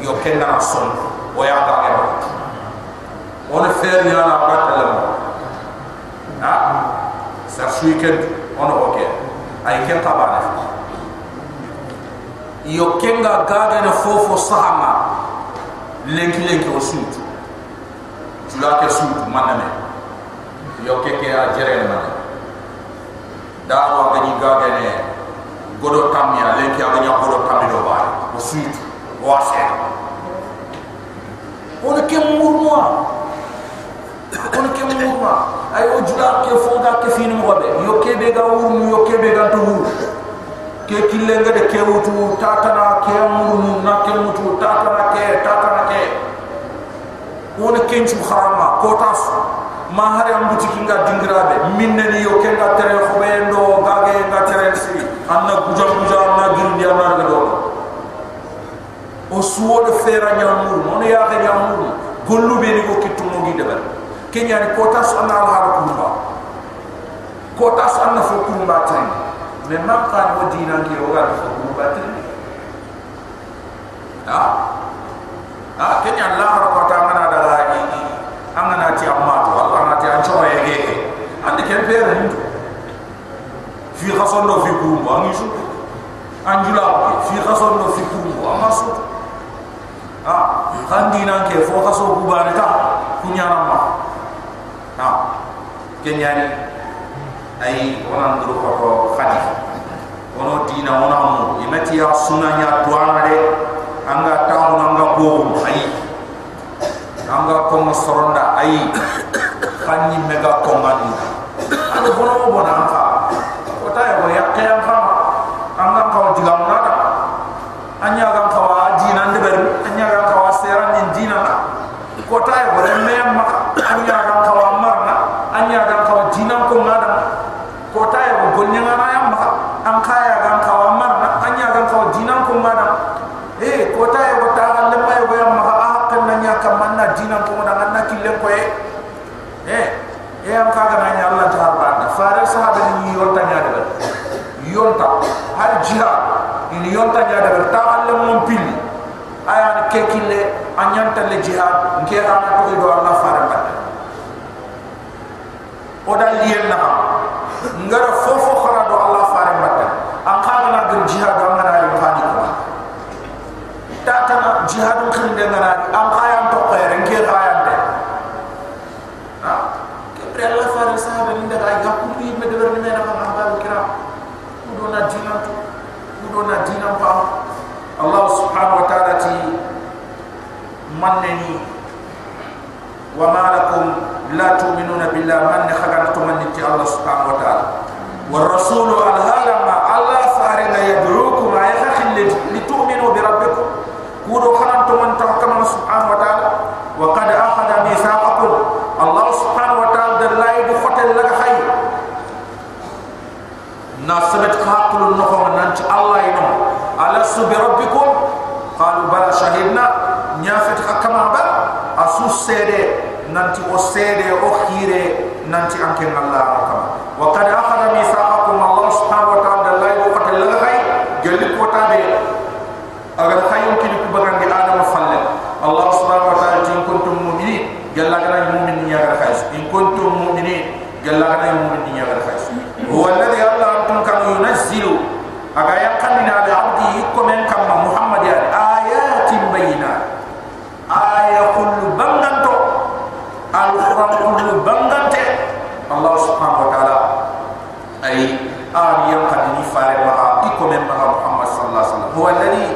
Yo kenda na son o ya ga ke ma. On fer ni ala ba ta la ha? Ser suyo ken on o ke ay ken ta yo kenga ga ga na fofo sahama lenki lenki o suutu tula ke suutu maname yo ke a jere maname dawa gani gagene godo tamya lenki aga nya godo tammi do ba o suit o ase on ke murmwa on ke murmwa ay o jula ke fonga ke fini mo be yo ke be ga wurmu yo ke be ga to wur ke killenga de ke wutu tatana ke murmu na ke mutu tatana ke tatana ke on ke nchu kharama ko tasu ma hari am buti kinga dingrabe minne ni yo kenga tere khobendo gage nga tere si anna gujam gujam anna gindi anna ga do. O suwo de fera nyamur mon ya ga nyamur gollu be ni ko kitu mo gi debal kenya ni kota so anna har kumba. Kota so anna fo kumba tan me ma ka no dina ngi o ga fo kumba tan ha ha kenya allah kota mana da ga ni angana ti amma to Allah na ti an choma yege ande ken pere ni fi khason do fi kum ba ngi anjula fi khason do fi kum ba ma su. Ah khandi nan ke fo khaso ba ta kunya ramma ha kenya ni. Ay onan duru ko khadi ono dina ona mu. Imati ya sunanya tuana de anga tawu anga bo ayi anga ko soronda ay fanni mega ko ngani ande bono bona anga o tay ko yakke am fa anga ko digam nada anya ga ko wa dina de ber anya ga ko wa seran ni dina na ko tay ko re me ma anya ga ko wa marna anya ga ko dina ko ngada ko tay ko gonya na ya ma an kaya ga ko wa marna anya ga ko dina ko ngada eh ko tay ko ta ga le may ko ya ma kan nanya kamanna dina ko da nganna kille ko e eh e am kaga nanya Allah ta ba da fare sahaba ni yonta nya de yonta har jihad ni yonta nya de ta Allah mon pili aya ni ke kille anyanta le jihad nke ana to do Allah fare ba o da liyen na ngara fofo khara do Allah fare ba an kaga na gir jihad am na ri fani ko tatana jihadu khinde ngana am khayam to khayre ngir khayam de ha kebre allah fare sahaba min daga ga kulli me de ber me na ma ba kira kudo na dinan to kudo na dinan pa allah subhanahu wa ta'ala ti manni wa ma lakum la tu'minuna billahi man khagan to manni ti allah subhanahu wa ta'ala wa rasulu alhala ma allah fare na yadrukum ay khakhil li tu'minu bi rabbikum kudo khanan to man tahkama subhanahu wa ta'ala wa qad akhadha mithaqakum Allah subhanahu wa ta'ala dal la yadu khatal laka khay nasabat qaqul nukhum nanti Allah ino ala subi rabbikum qalu bala shahidna nyafat hakama ba asu sede nanti o khire nanti anke Allah. Hakama wa qad akhadha mithaqakum Allah subhanahu wa ta'ala dal la yadu khatal laka khay jalli ko tabe agar khayyum kini ku bagan di adam falle allah subhanahu wa ta'ala in kuntum mu'minin jalla kana mu'min ya gar khais in kuntum mu'minin jalla kana mu'min ya gar khais huwa alladhi allah antum kam yunazzilu aga yaqanna ala abdi komen kam muhammad ya ayatin bayinat aya kullu banganto al quran kullu bangante allah subhanahu wa ta'ala ay an yaqanni fare ma ikomen ma muhammad sallallahu alaihi wasallam huwa alladhi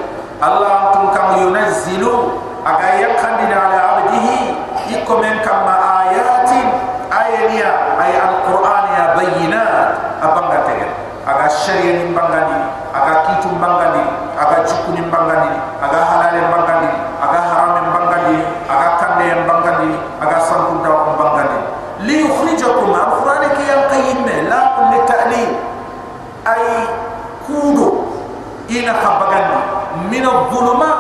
Allah antum kam yunazzilu aga yakandina ala abdihi iko men kam ayatin ayaniya ay alquran ya bayyinat abanga tegen aga sharia ni bangandi aga kitu bangandi aga jukku ni bangandi aga halal ni bangandi aga haram ni bangandi aga kande ni bangandi aga sanku da ko bangandi li yukhrijakum al-qur'an ki yanqayim la li ta'lim ay kudo ina khabagandi min adh-dhulumat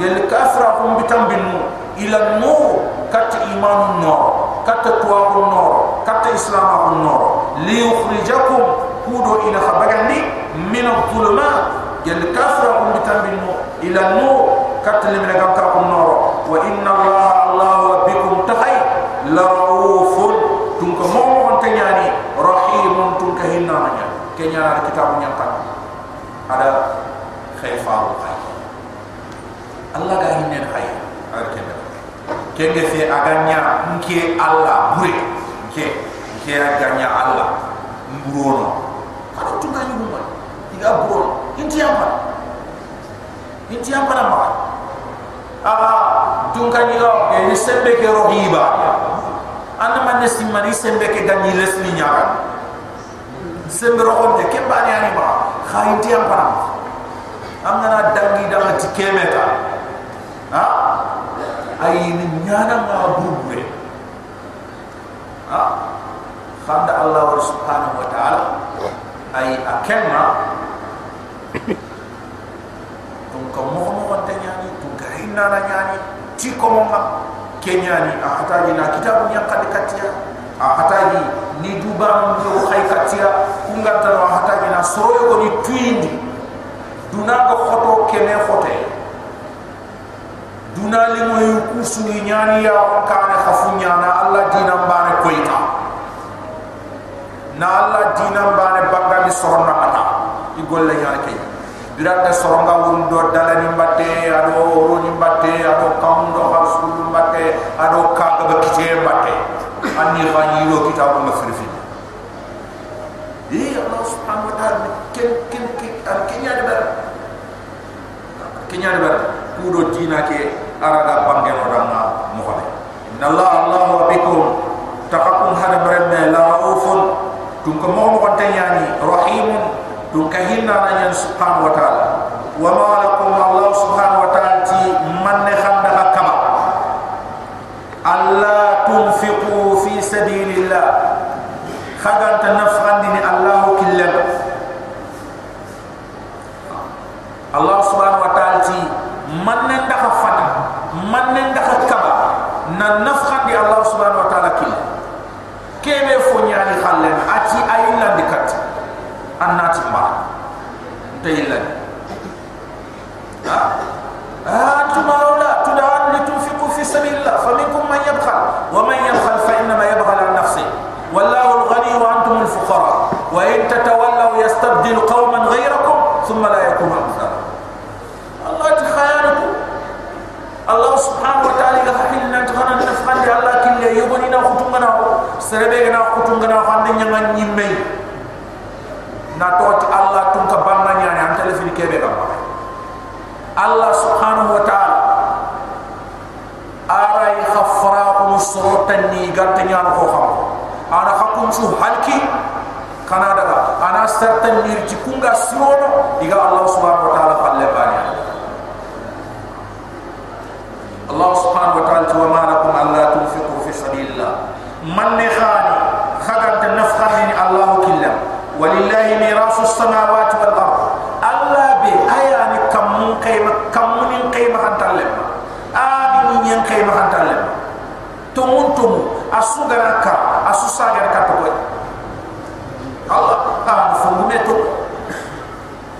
gel kafra kum bitambinu ila nur kat iman nur kat tuwa nur kat islam nur li yukhrijakum kudo ina khabagandi min al-dhulumat gel kafra kum bitambinu ila nur kat limina gam ka kum nur. Wa inna allah allah bikum tahay la raufun tunka mo mo tanyani rahimun tunka hinna nya kenya kitab nyakan ada khayfaru khay Allah nke aganya Allah mburono kado tunga nyuma tiga buron inti apa inti apa nama aga tunga nyiga ke ni sembe ke rohiba anda man ne simani sembe ke ganyi lesni nyaaka sembe rohon te ke bani ani ba khay inti apa nama amna na dangi danga tikemeta ha? Ay ni nyana nga bubre ha khanda allah subhanahu wa ta'ala? Ay akema tun ko mo mo wonte nyani tun ka hinna na nyani ti ko mo nga kenyani a hataji na kitabu nya kad katia a hataji ni duba mo khay katia kunga tan a hataji na soroyo ko ni tuindi duna ko khoto kene khote duna li mo yu kusu ni nyani ya ko kane khafu nyana allah dina mbane koyta na allah dina mbane bangali soronna mata i golle nyani kay birata soronga wun do dala ni mbatte ado ro ni mbatte ado kam do har sulu mbatte ado kaga ba kite mbatte anni khani ro kitabu mafrifi di allah subhanahu wa ta'ala ken ken ken kenya de bar kenya de bar kudo dina ke araga bangen oranga mo xale inna allah wa bikum taqakum hada barenne la raufun tum ko mo mo tanyani rahimun. Tum ka hinna na nyan subhanahu wa ta'ala. Wa ma lakum allah subhanahu wa ta'ala ti man ne khanda kama alla tunfiqu fi sabilillah khagan tanafandini allah killam allah subhanahu wa ta'ala ti man ne ndaka fata man ne ndaka kaba na nafkhandi allah subhanahu wa ta'ala killam kebe fo nyaani khallen ati ayilla dikat annati ma tayilla ha antum awla tudan litunfiqu fi sabilillah faminkum man yabkhal wa man yabkhal fa inma yabkhal an nafsi wallahu al-ghani wa antum al-fuqara wa in tatawallaw yastabdil qauman ghayrakum thumma la yakunu amsalakum Allah ti khayanakum Allah subhanahu wa ta'ala ga hakil nan tana nafkhandi Allah kille yoboni na khutungana serebe na khutungana khande nyanga nyimme na tot Allah tun ka banna nyani am telefoni kebe ga Allah subhanahu wa ta'ala ara yi khafra ko sorotan ni gante nyano ko xam ana hakum su halki kana certain ni ci kunga sirono diga Allah subhanahu wa ta'ala falle bani Allah subhanahu wa ta'ala wa ma lakum alla tunfiqu fi sabilillah. Man ne khani khagat nafkhani Allah killam walillahi mirasu samawati wal ard. Allah bi ayani kam kayma kam min kayma hantalle abi ni nyen kayma hantalle to mun to asugara ka asusaga ka to Allah ha fungu meto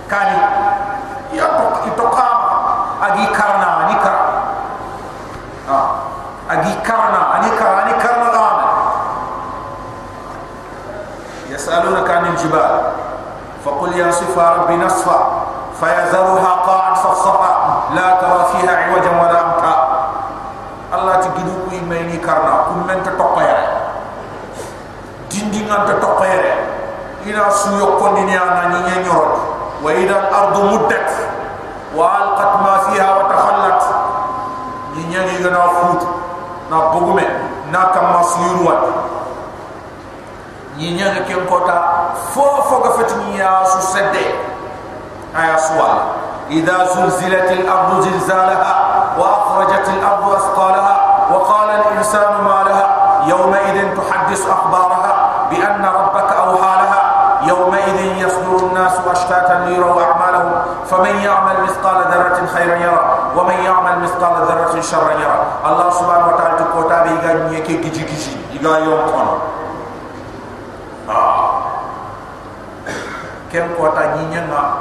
kani ya to ito ka agi karna ni kar ha agi karna ani kar ani karna am yasalunaka anil jibal faqul yansifa rabbi nasfa fayadharuha qa'an safsafa la tara fiha 'iwajan wala amta Allah ti gidu ku mayni karna kum men ta topaya dindi ngan ta topaya ina su yokko ni ana ni nyorot wa ida ardu muddat wa alqat ma fiha wa takhallat ni nyani gana fut na bogume na kam masirwa ni nyani ken kota fofo ga fatini ya su sedde آية سوال إذا زلزلت الأرض زلزالها وأخرجت الأرض أثقالها وقال الإنسان ما لها يومئذ تحدث أخبارها بأن ربك أوحى لها يومئذ يصدر الناس أشتاتا ليروا أعمالهم فمن يعمل مثقال ذرة خيرا يرى ومن يعمل مثقال ذرة شرا يرى. الله سبحانه وتعالى تقوتا بيغا نيكي كيجي كيجي إيغا يوم قانا آه. كم قوتا نينينا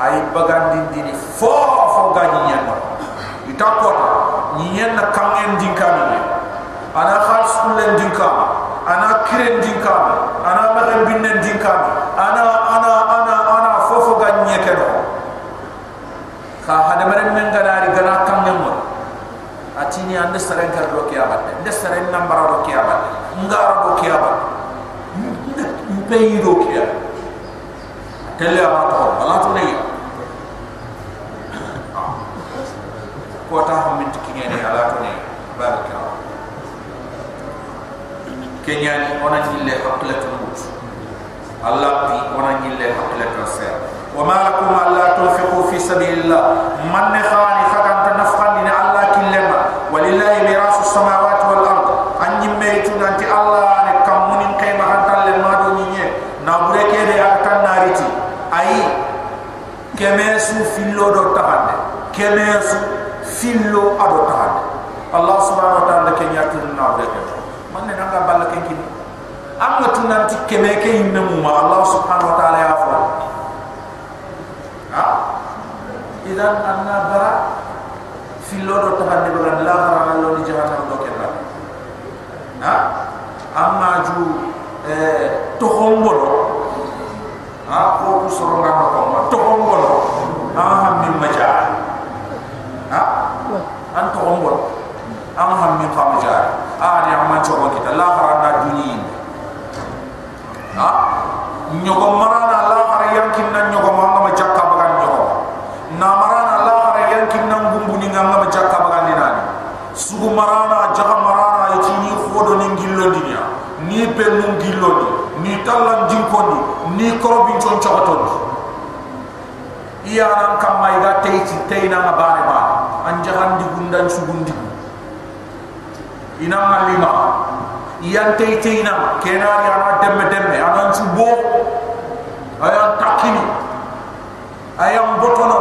ay bagan din din fo fo ga nyinya na ita ko nyinya na kangen din kami ana khals kulen din kam ana kiren din kam ana magan binnen din kam ana ana ana ana fo fo ga nyinya ke no ka hada maren men ganari gana kangen mo atini ande saren kar do kiyabat ande saren nambara do kiyabat ngara do kiyabat peyi do kiya tele ama to ala to ne ko ta ha min tikinye ne ala to ne baraka. Kenya ni ona jille hakla to mut allah bi ona jille hakla to se wa ma lakum alla tunfiqu fi sabilillah. Man khani fakan tanafqan ni allah killema walillahi mirasu samawati wal ard an yimme tunanti allah kemesu fillo do tahande kemesu fillo ado tahande allah subhanahu wa ta'ala ke nyatu na be ke man ne nga balla ke kini amma tahande be gan la hara lo ni jahannam do ke ba ha? Amma ju eh to hombolo ha? Ko ku soro na ko ma to hombol ha? Ha min maja ha? An to hombol an ha min fa maja a ni amma cho ko kita. La fara na duni ha nyogo marana la fara yankin na nyogo ma ngama jakka bagan nyogo na marana la fara yankin na ngumbu ni ngama jakka bagan ni nani sugu marana jaga marana yati ni khodo ni ngillo dinya ni penu ngillo dinya ni tallan jinkondi ni korobin chon chabaton iya nan kam mai ga teiti teina na bare ba an jahan di gundan sugundi ina malima iya teiteina kenari ana demme demme anan subo ayan takini ayan botono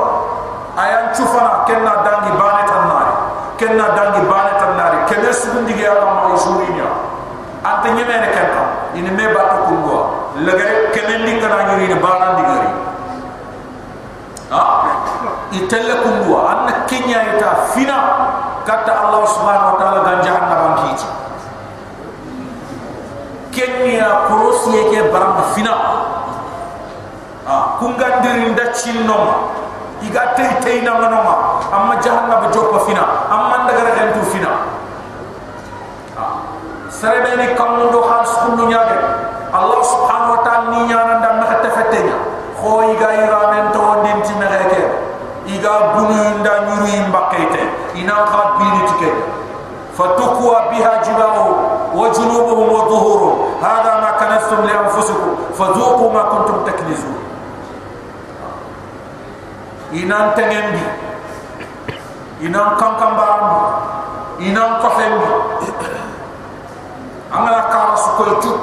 ayan chufana. Kenna dangi bane tanari kenna dangi bane tanari kene sugundi ge ala ma isurinya ante nyemene kenna. Ini me batu kungwa lagare kemendi kana nyuri ni bana digari ha? Itelle kungwa anna kenya ita fina. Kata allah subhanahu wa taala ganjahan na bankiti kenya kurosi yake barang fina. Ha? Kungandirin da chinno iga tei tei na manoma amma jahannaba joppa fina. Amma ndagara gantu fina. Serebeni kamundo khal skundu nyaade allah subhanahu wa ta'ala ni nyana ndam na kho iga ira men to ndin ti na iga bunu nda nyuru imbakete ina kha bini tike. Fatukwa biha jibahu wa junubuhum wa dhuhurum hada ma kanastum inan tengendi. Inan kankambarambi inan kofembi angala kara su koy tut.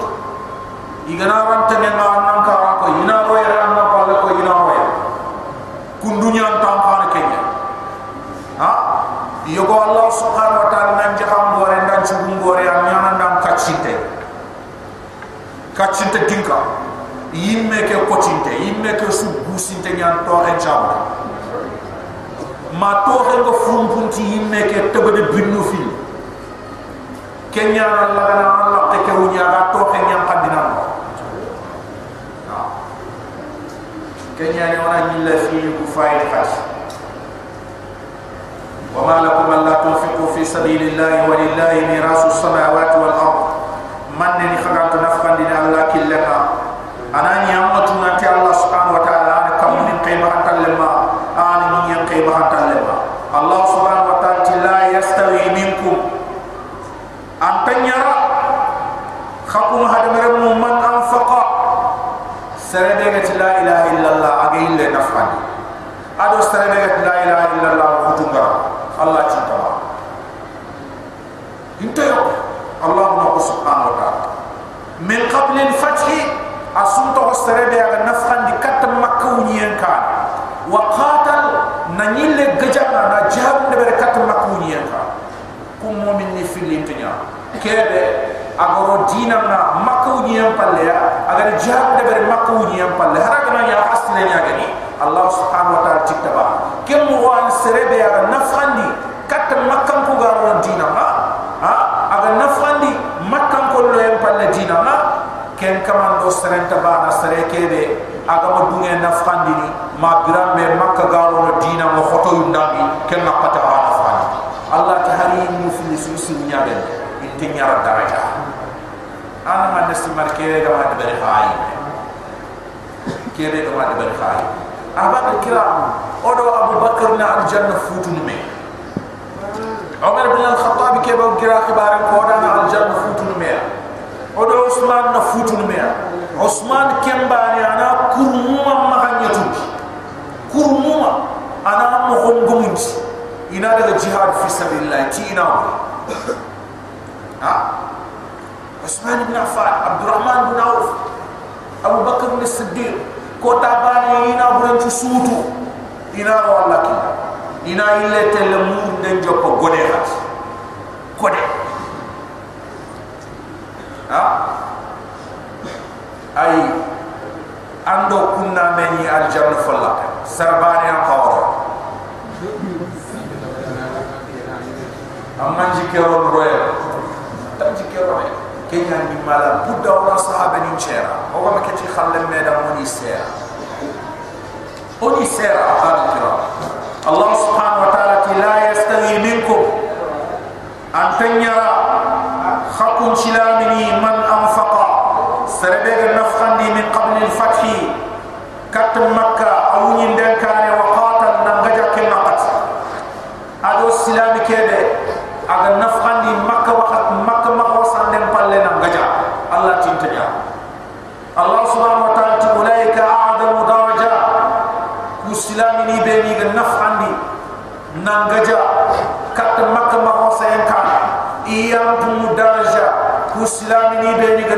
Igana ran tene ma nan kara ko ina roya ran ma balla ko ina roya kundunya tam pana kenya. Ha? Yogo allah subhanahu wa ta'ala nan jaham bore ndan ci ngore am nyana ndam kacinte. Kacinte dinka yimme ke kotinte yimme ke su businte nyan to en jabu ma to hen go fumpunti yimme ke tebede binnu fil. Kenya Allah kana Allah ke ke wunya ga to ke nyam pandina kenya ni wana nyilla fi ku fayil khas. Wa ma lakum alla tunfiqu fi sabilillahi wa lillahi mirasu samawati wal ard. Man ni khaga to nafkan dina Allah killaka anani amma tunati Allah subhanahu wa ta'ala an kam min qayma hatalma an min qayma hatalma Allah subhanahu wa ta'ala la yastawi minkum antanyara khakum hadamare mu man anfaqa la ilaha illallah kutunga allah cinta ba inte yo allah na subhanahu wa ta'ala min qabl al fath asumta wasrebe aga nafkan di kat makka wunyen kan wa qatal na nyille gajana na jihad de ber kat makka wunyen kan kum mu'min ni fil intinya kebe agoro dina na makka wunyen palle ya agar jihad de ber makka wunyen palle haraga na ya asle nya gani allah subhanahu wa ta'ala tiktaba kem wan serebe aga nafkan di kat makka ko garo dina ha? Aga nafkan di makka ko lo en palle dina ha ken kaman do serenta bana sere kebe aga ma dunge nafandi ni ma biram me makka garo no dina mo photo yundami ken na pata fani allah ta hari mu fi su su nyaade inte nyara daraja ana ma nesti mar kebe ga ma de bari hayi kebe ga ma de hayi ahbab kiram odo abu bakr na al janna futun me umar bin al khattab kebe gira khibaran ko dana al janna futun me odo usman na futun me usman kembani ana kurmuma maganyatu kurmuma ana mo gongumunti ina daga jihad fi sabilillah ti ina ha usman ibn affan abdurrahman ibn auf abu bakr ibn siddiq ko tabani ina buran ci sutu ina wallaki ina ile tele mur den jokko gode hat gode ha ay ando kunna meni al janna falla sarbani an qawro amma jikero roye tam jikero ne كي يعني لا بودا ولا صحابة نشيرا هو ما كتي خلل مدا موني سيرا موني سيرا هذا الكلام الله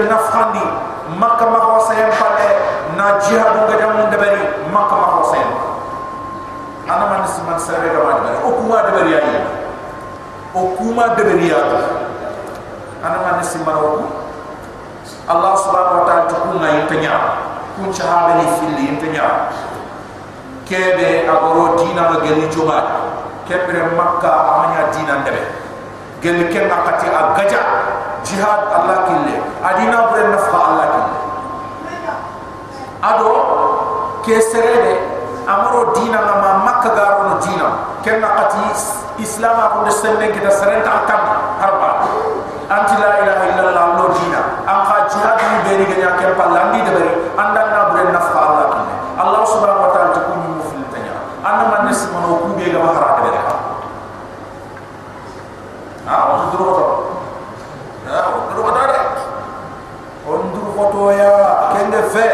nafkhandi makka ma ko pale na jihad ga dem de bari makka ma ko sayen ana man sim man sare ga ma debari o kuma debari ayi o kuma debari ya ana man man o allah subhanahu wa ta'ala ku na yin tanya. Ku chaabe ni filli tanya. Kebe agoro dina ga gelu joba kebe makka amanya dina debe gelu ken akati agaja jihad Allah kille. Adina bure nafha Allah kille. Ado ke serede amaro dina ma makka garo no dina. Kenna qati islam ko de senne kita serenta akam harba. Anti la ilaha illallah lo dina. Am kha jihad ni beri ganya ke pallandi de bari anda na bure nafha Allah kille. Allah subhanahu wa ta'ala to kunni mo fil tanya. Anna man nisma no kube ga mahara de bari ha o duro to ha o duro to de on duro foto ya kende fe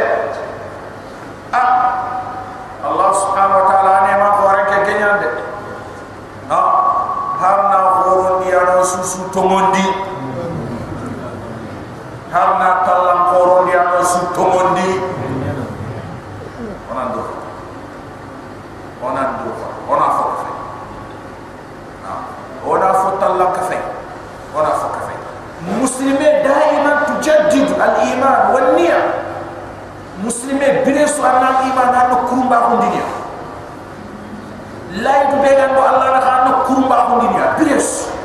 Allah subhanahu wa ta'ala ne ma ko rek kenya de ha har na horo ni ano susu tomondi har na talam horo ni ano su tomondi onan do onan do ona fo fe ona fo talam ka fe ona fo ka fe muslime daiman tujaddid al iman wal niyya muslime bire so anna iman na kurumba ko dinya lay du be gando allah na kan kurumba ko dinya bire so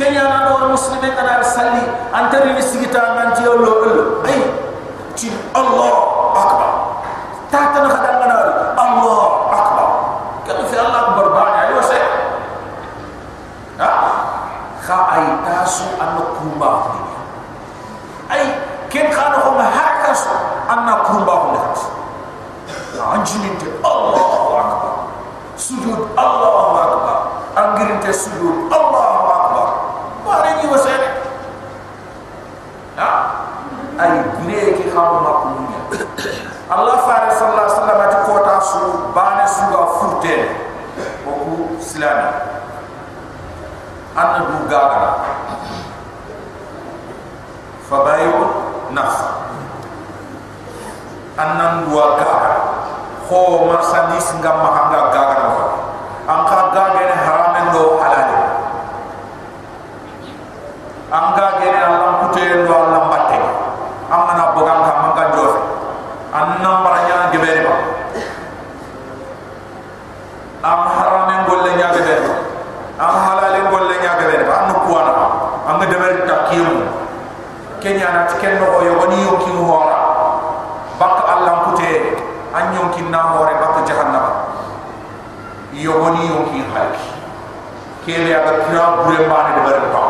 kenya na do muslime kana salli antari ni sigita nanti yollo ul ay ci allah akbar. Ta tan khadal na allah akbar. Kadu fi allah akbar ba ya yo se ha? Kha ay tasu an dinya ay ken khana ko ma hakaso anna kurumba ko lat anjininte Allahu akbar. Sujud Allahu akbar. Angirinte sujud te oku silana anna du gagara fa bayu naf anna du gagara ho marsanis ngam mahanga gagara an ka gagara koni yo ki hay kele ala kira bure bani de bare pa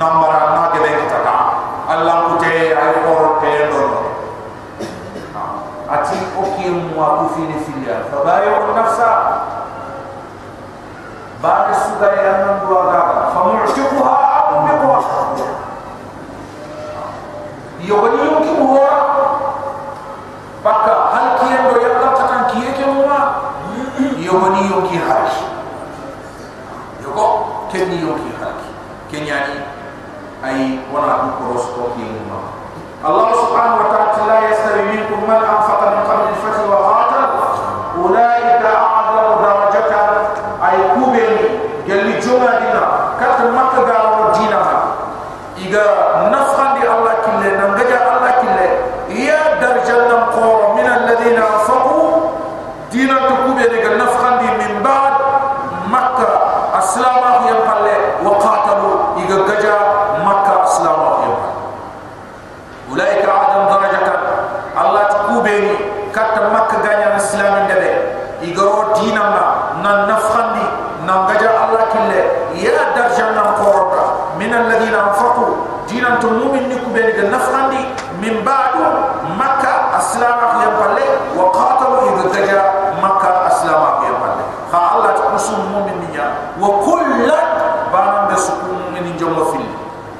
nambara na de be ta ta allah ku te ay or te no no. Ati o ki mu a ku fini filia fa bay o nafsa ba de su ga ya nan bu aga fa mu shu ha am bi ko yo kenni yoki hak kenyani ay wana ko rosko ki mumma allah subhanahu wa ta'ala yasari minkum man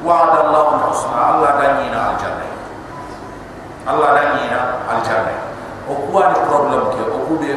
وعد الله الحسنى الله دانينا الجنة الله دانينا الجنة وقوان البروبلم كي وقوبي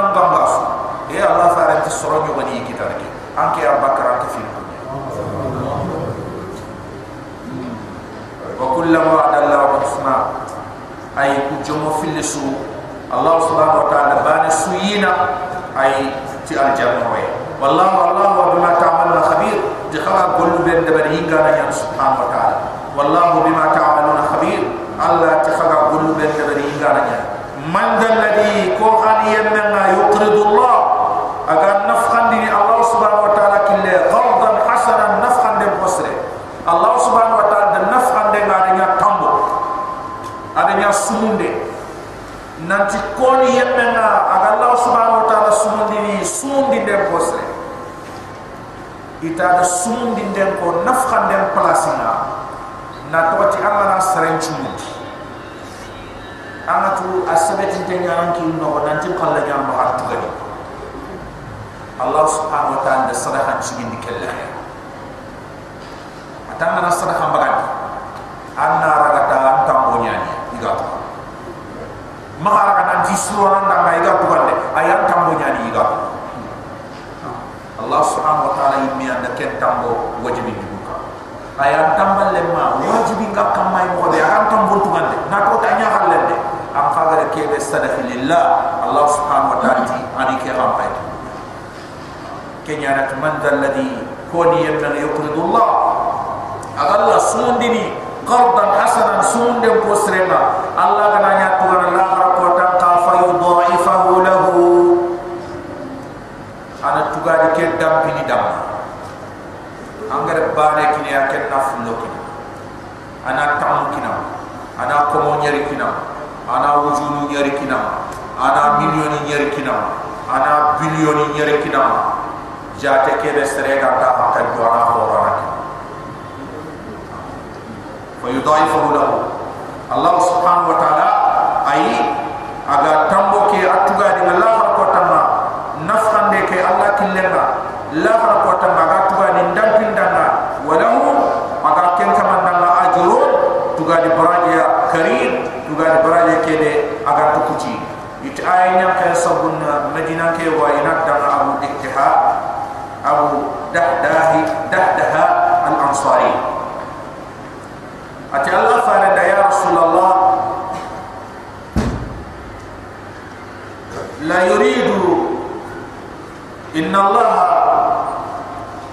kitab bambas e allah fara ti soro nyo wani kitab ki anke abakar anke fi dunya wa kullama wa'ada allah husna ay ku jomo fil su allah subhanahu wa ta'ala bana suyina ay ti aljanna way wallahu allah wa bima ta'maluna khabir di khawa gollu ben dabar hinga na yan subhanahu wa ta'ala wallahu bima ta'maluna khabir allah ti khawa gollu ben dabar hinga na yan man dal ladhi ko khani yamma yuqridu Allah agar nafkhan dini Allah subhanahu wa ta'ala kille qardan hasanan nafkhan de bosre Allah subhanahu wa ta'ala de nafkhan de ngadanya tambo adanya sumunde nanti koni yemenga aga Allah subhanahu wa ta'ala sumundi ni sumundi de bosre ita da sumundi de ko nafkhan de plasina na toti Allah na saren amatu asabati tenya anki no nanti qalla jam ba hatu gadi Allah subhanahu wa ta'ala da sadahan sigindi kella ya atanga na sadahan bagadi anna ragata antam bonyani igato maka raga nanti suara nda ga igato bande ayam tam bonyani igato Allah subhanahu wa ta'ala yimmi anda ken tambo wajibi dibuka ayam tambal lemma wajibi ngak kamay mo de ayam tam buntu gande na to tanya kebe sadafi lillah. Allah subhanahu wa ta'ala ti ani ke rampai kenya na man dal ladhi koni yamna yuqridu Allah agalla sundini qardan hasanan sundem posrema Allah kana nya tuana la harako tan ka fa yudha'ifahu lahu. Ana tugadi ke dampini dam angare bane kini aken naflo kini ana tamu kinam ana komo nyari kinam ana wujunu nyari kinam ana milioni nyari kinam ana bilioni nyari kinam jate ke de serega ta hakka do ana horana fa yudaifu lahu. Allah subhanahu wa taala ay aga tambo ke atuga di allah ko tamma nafande ke allah killenga. La ko tamma aga tuga ni ndampindanga walahu aga ken kamandanga ajrun tuga di baraja karim tuga di baraje kede aga tukuti it ayna ka sabun medina ke wa ina dama abu iktiha abu dahdahi dahdaha al ansari ati allah farada ya rasulullah la yuridu inna allah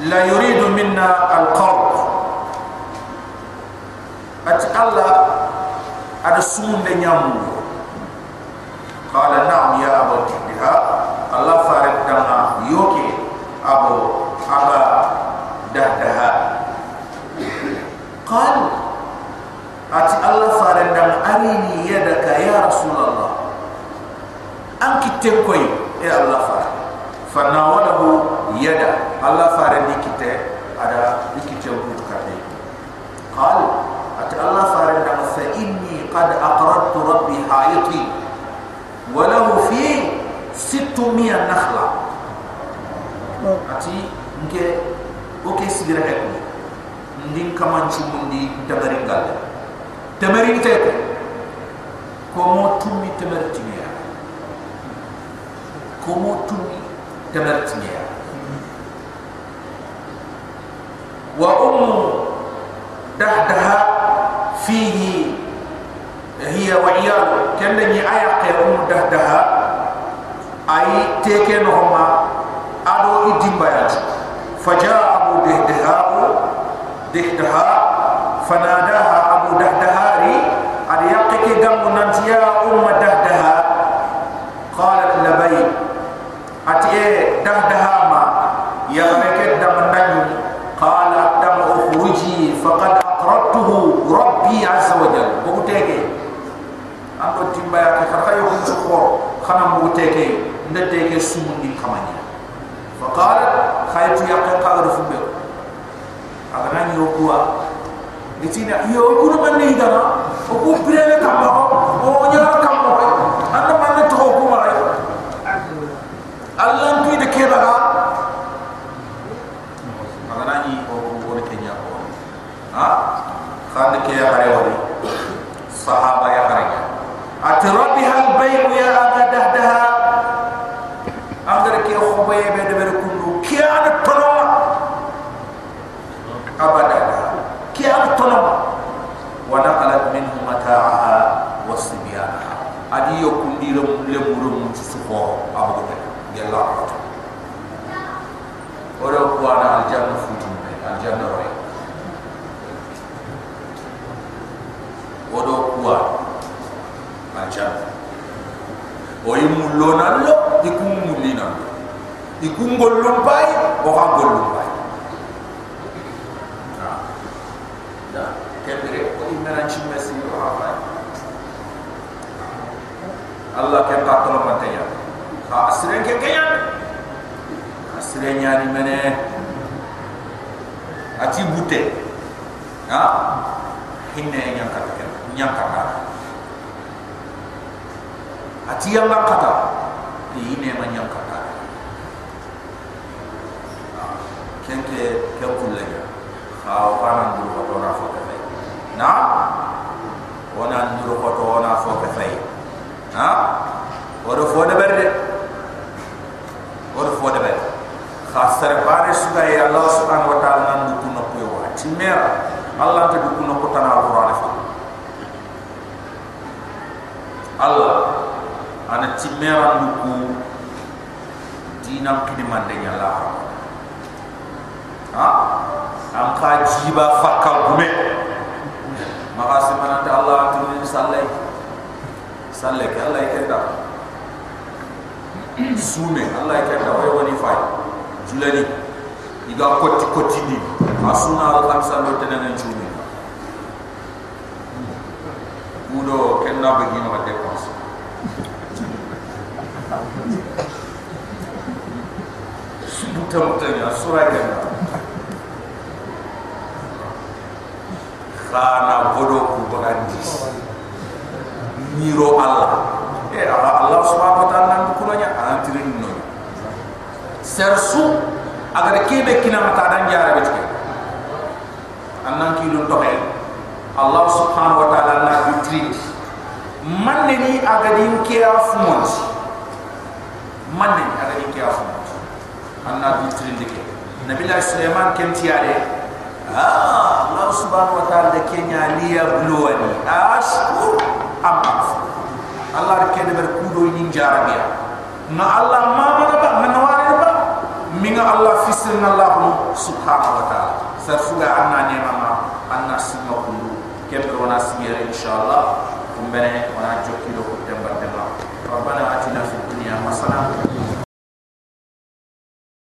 la yuridu minna al qard ati allah ada sumunde nyamu qala na'am ya abu tiha allah farid dama yoke abu aba dahdaha qal ati allah farid dama arini yadaka ya rasulullah anki tenkoy e allah farid fanawalahu yada. Allah farid dikite ada dikite butukate qal ati allah farid dama fa inni qad aqradtu rabbi hayati walahu fi 600 nakhla. Ati nke oke sigira het ndin kamanchu mundi tabaringal tabarin te ko mo tumi tabartinya komo tun tamarat ngaya wa ummu dahdaha fihi hiya wa iyalu. Kende ni aya qe ya ummu dahdaha ay teke no homa ado idimbayat faja abu dahdaha dahdaha fanadaha abu dahdaha ri ada yang teke gamu nanti ya ni azza wa jal bo ko tege. Am ko timba ya ko xaka yo ko ci xor xana mo ko tege. Na tege sumu ni xamani fa qala khaytu ya ko qala fu be agana ni o kuwa ni ci na yo ko man ni dara o ko prele ka mo o nya ka mo man to ko ma allah ki de ke baga o yi mullo na lo di kum mulli na di kum gollum bay o ha gollum bay da kembere ko imena ci messi o ha bay Allah ke ta to ma tayya ha asren ke kayan asren nyani mene. Ati bute. Ha? Hinne nyankata nyankata ati yang nak kata. Ini memang yang kata. Kian ke kian kullanya kau kanan dulu foto na foto fai na wana dulu foto na foto fai ha ora foto berde ora foto berde khasar bare suka ya Allah subhanahu wa ta'ala nan du kuno ko wa timera Allah ta du kuno ko tanal qur'an fa Allah ana timera nuku dina kini mande nyala ha? Am ka jiba fakka gume. Makasi manata Allah tunin sallai sallai ke Allah ikenda sume Allah ikenda way woni fay julani iga koti koti ni. Asuna al khamsa lo tenenen jumi udo kenna begino muta ya sura khana bodo ku bagandi miro Allah. Eh Allah subhanahu wa ta'ala ku nanya antirin no sersu agar kebe kina mata dan jara betike annan ki dun tohe Allah subhanahu wa ta'ala na bitrin man ni agadi kiya fumont man ni agadi kiya fumont anna bi trindike nabi la sulaiman ken tiare ah allah subhanahu wa taala de kenya liya bluwani ashkur am akfur allah ke de ber kudo ni jarabiya na allah ma mana ba na nawari ba minga allah fisirna allah subhanahu wa taala. Sarfuga anna ne mama anna sima kundu ken ro na sima inshallah kumbene wana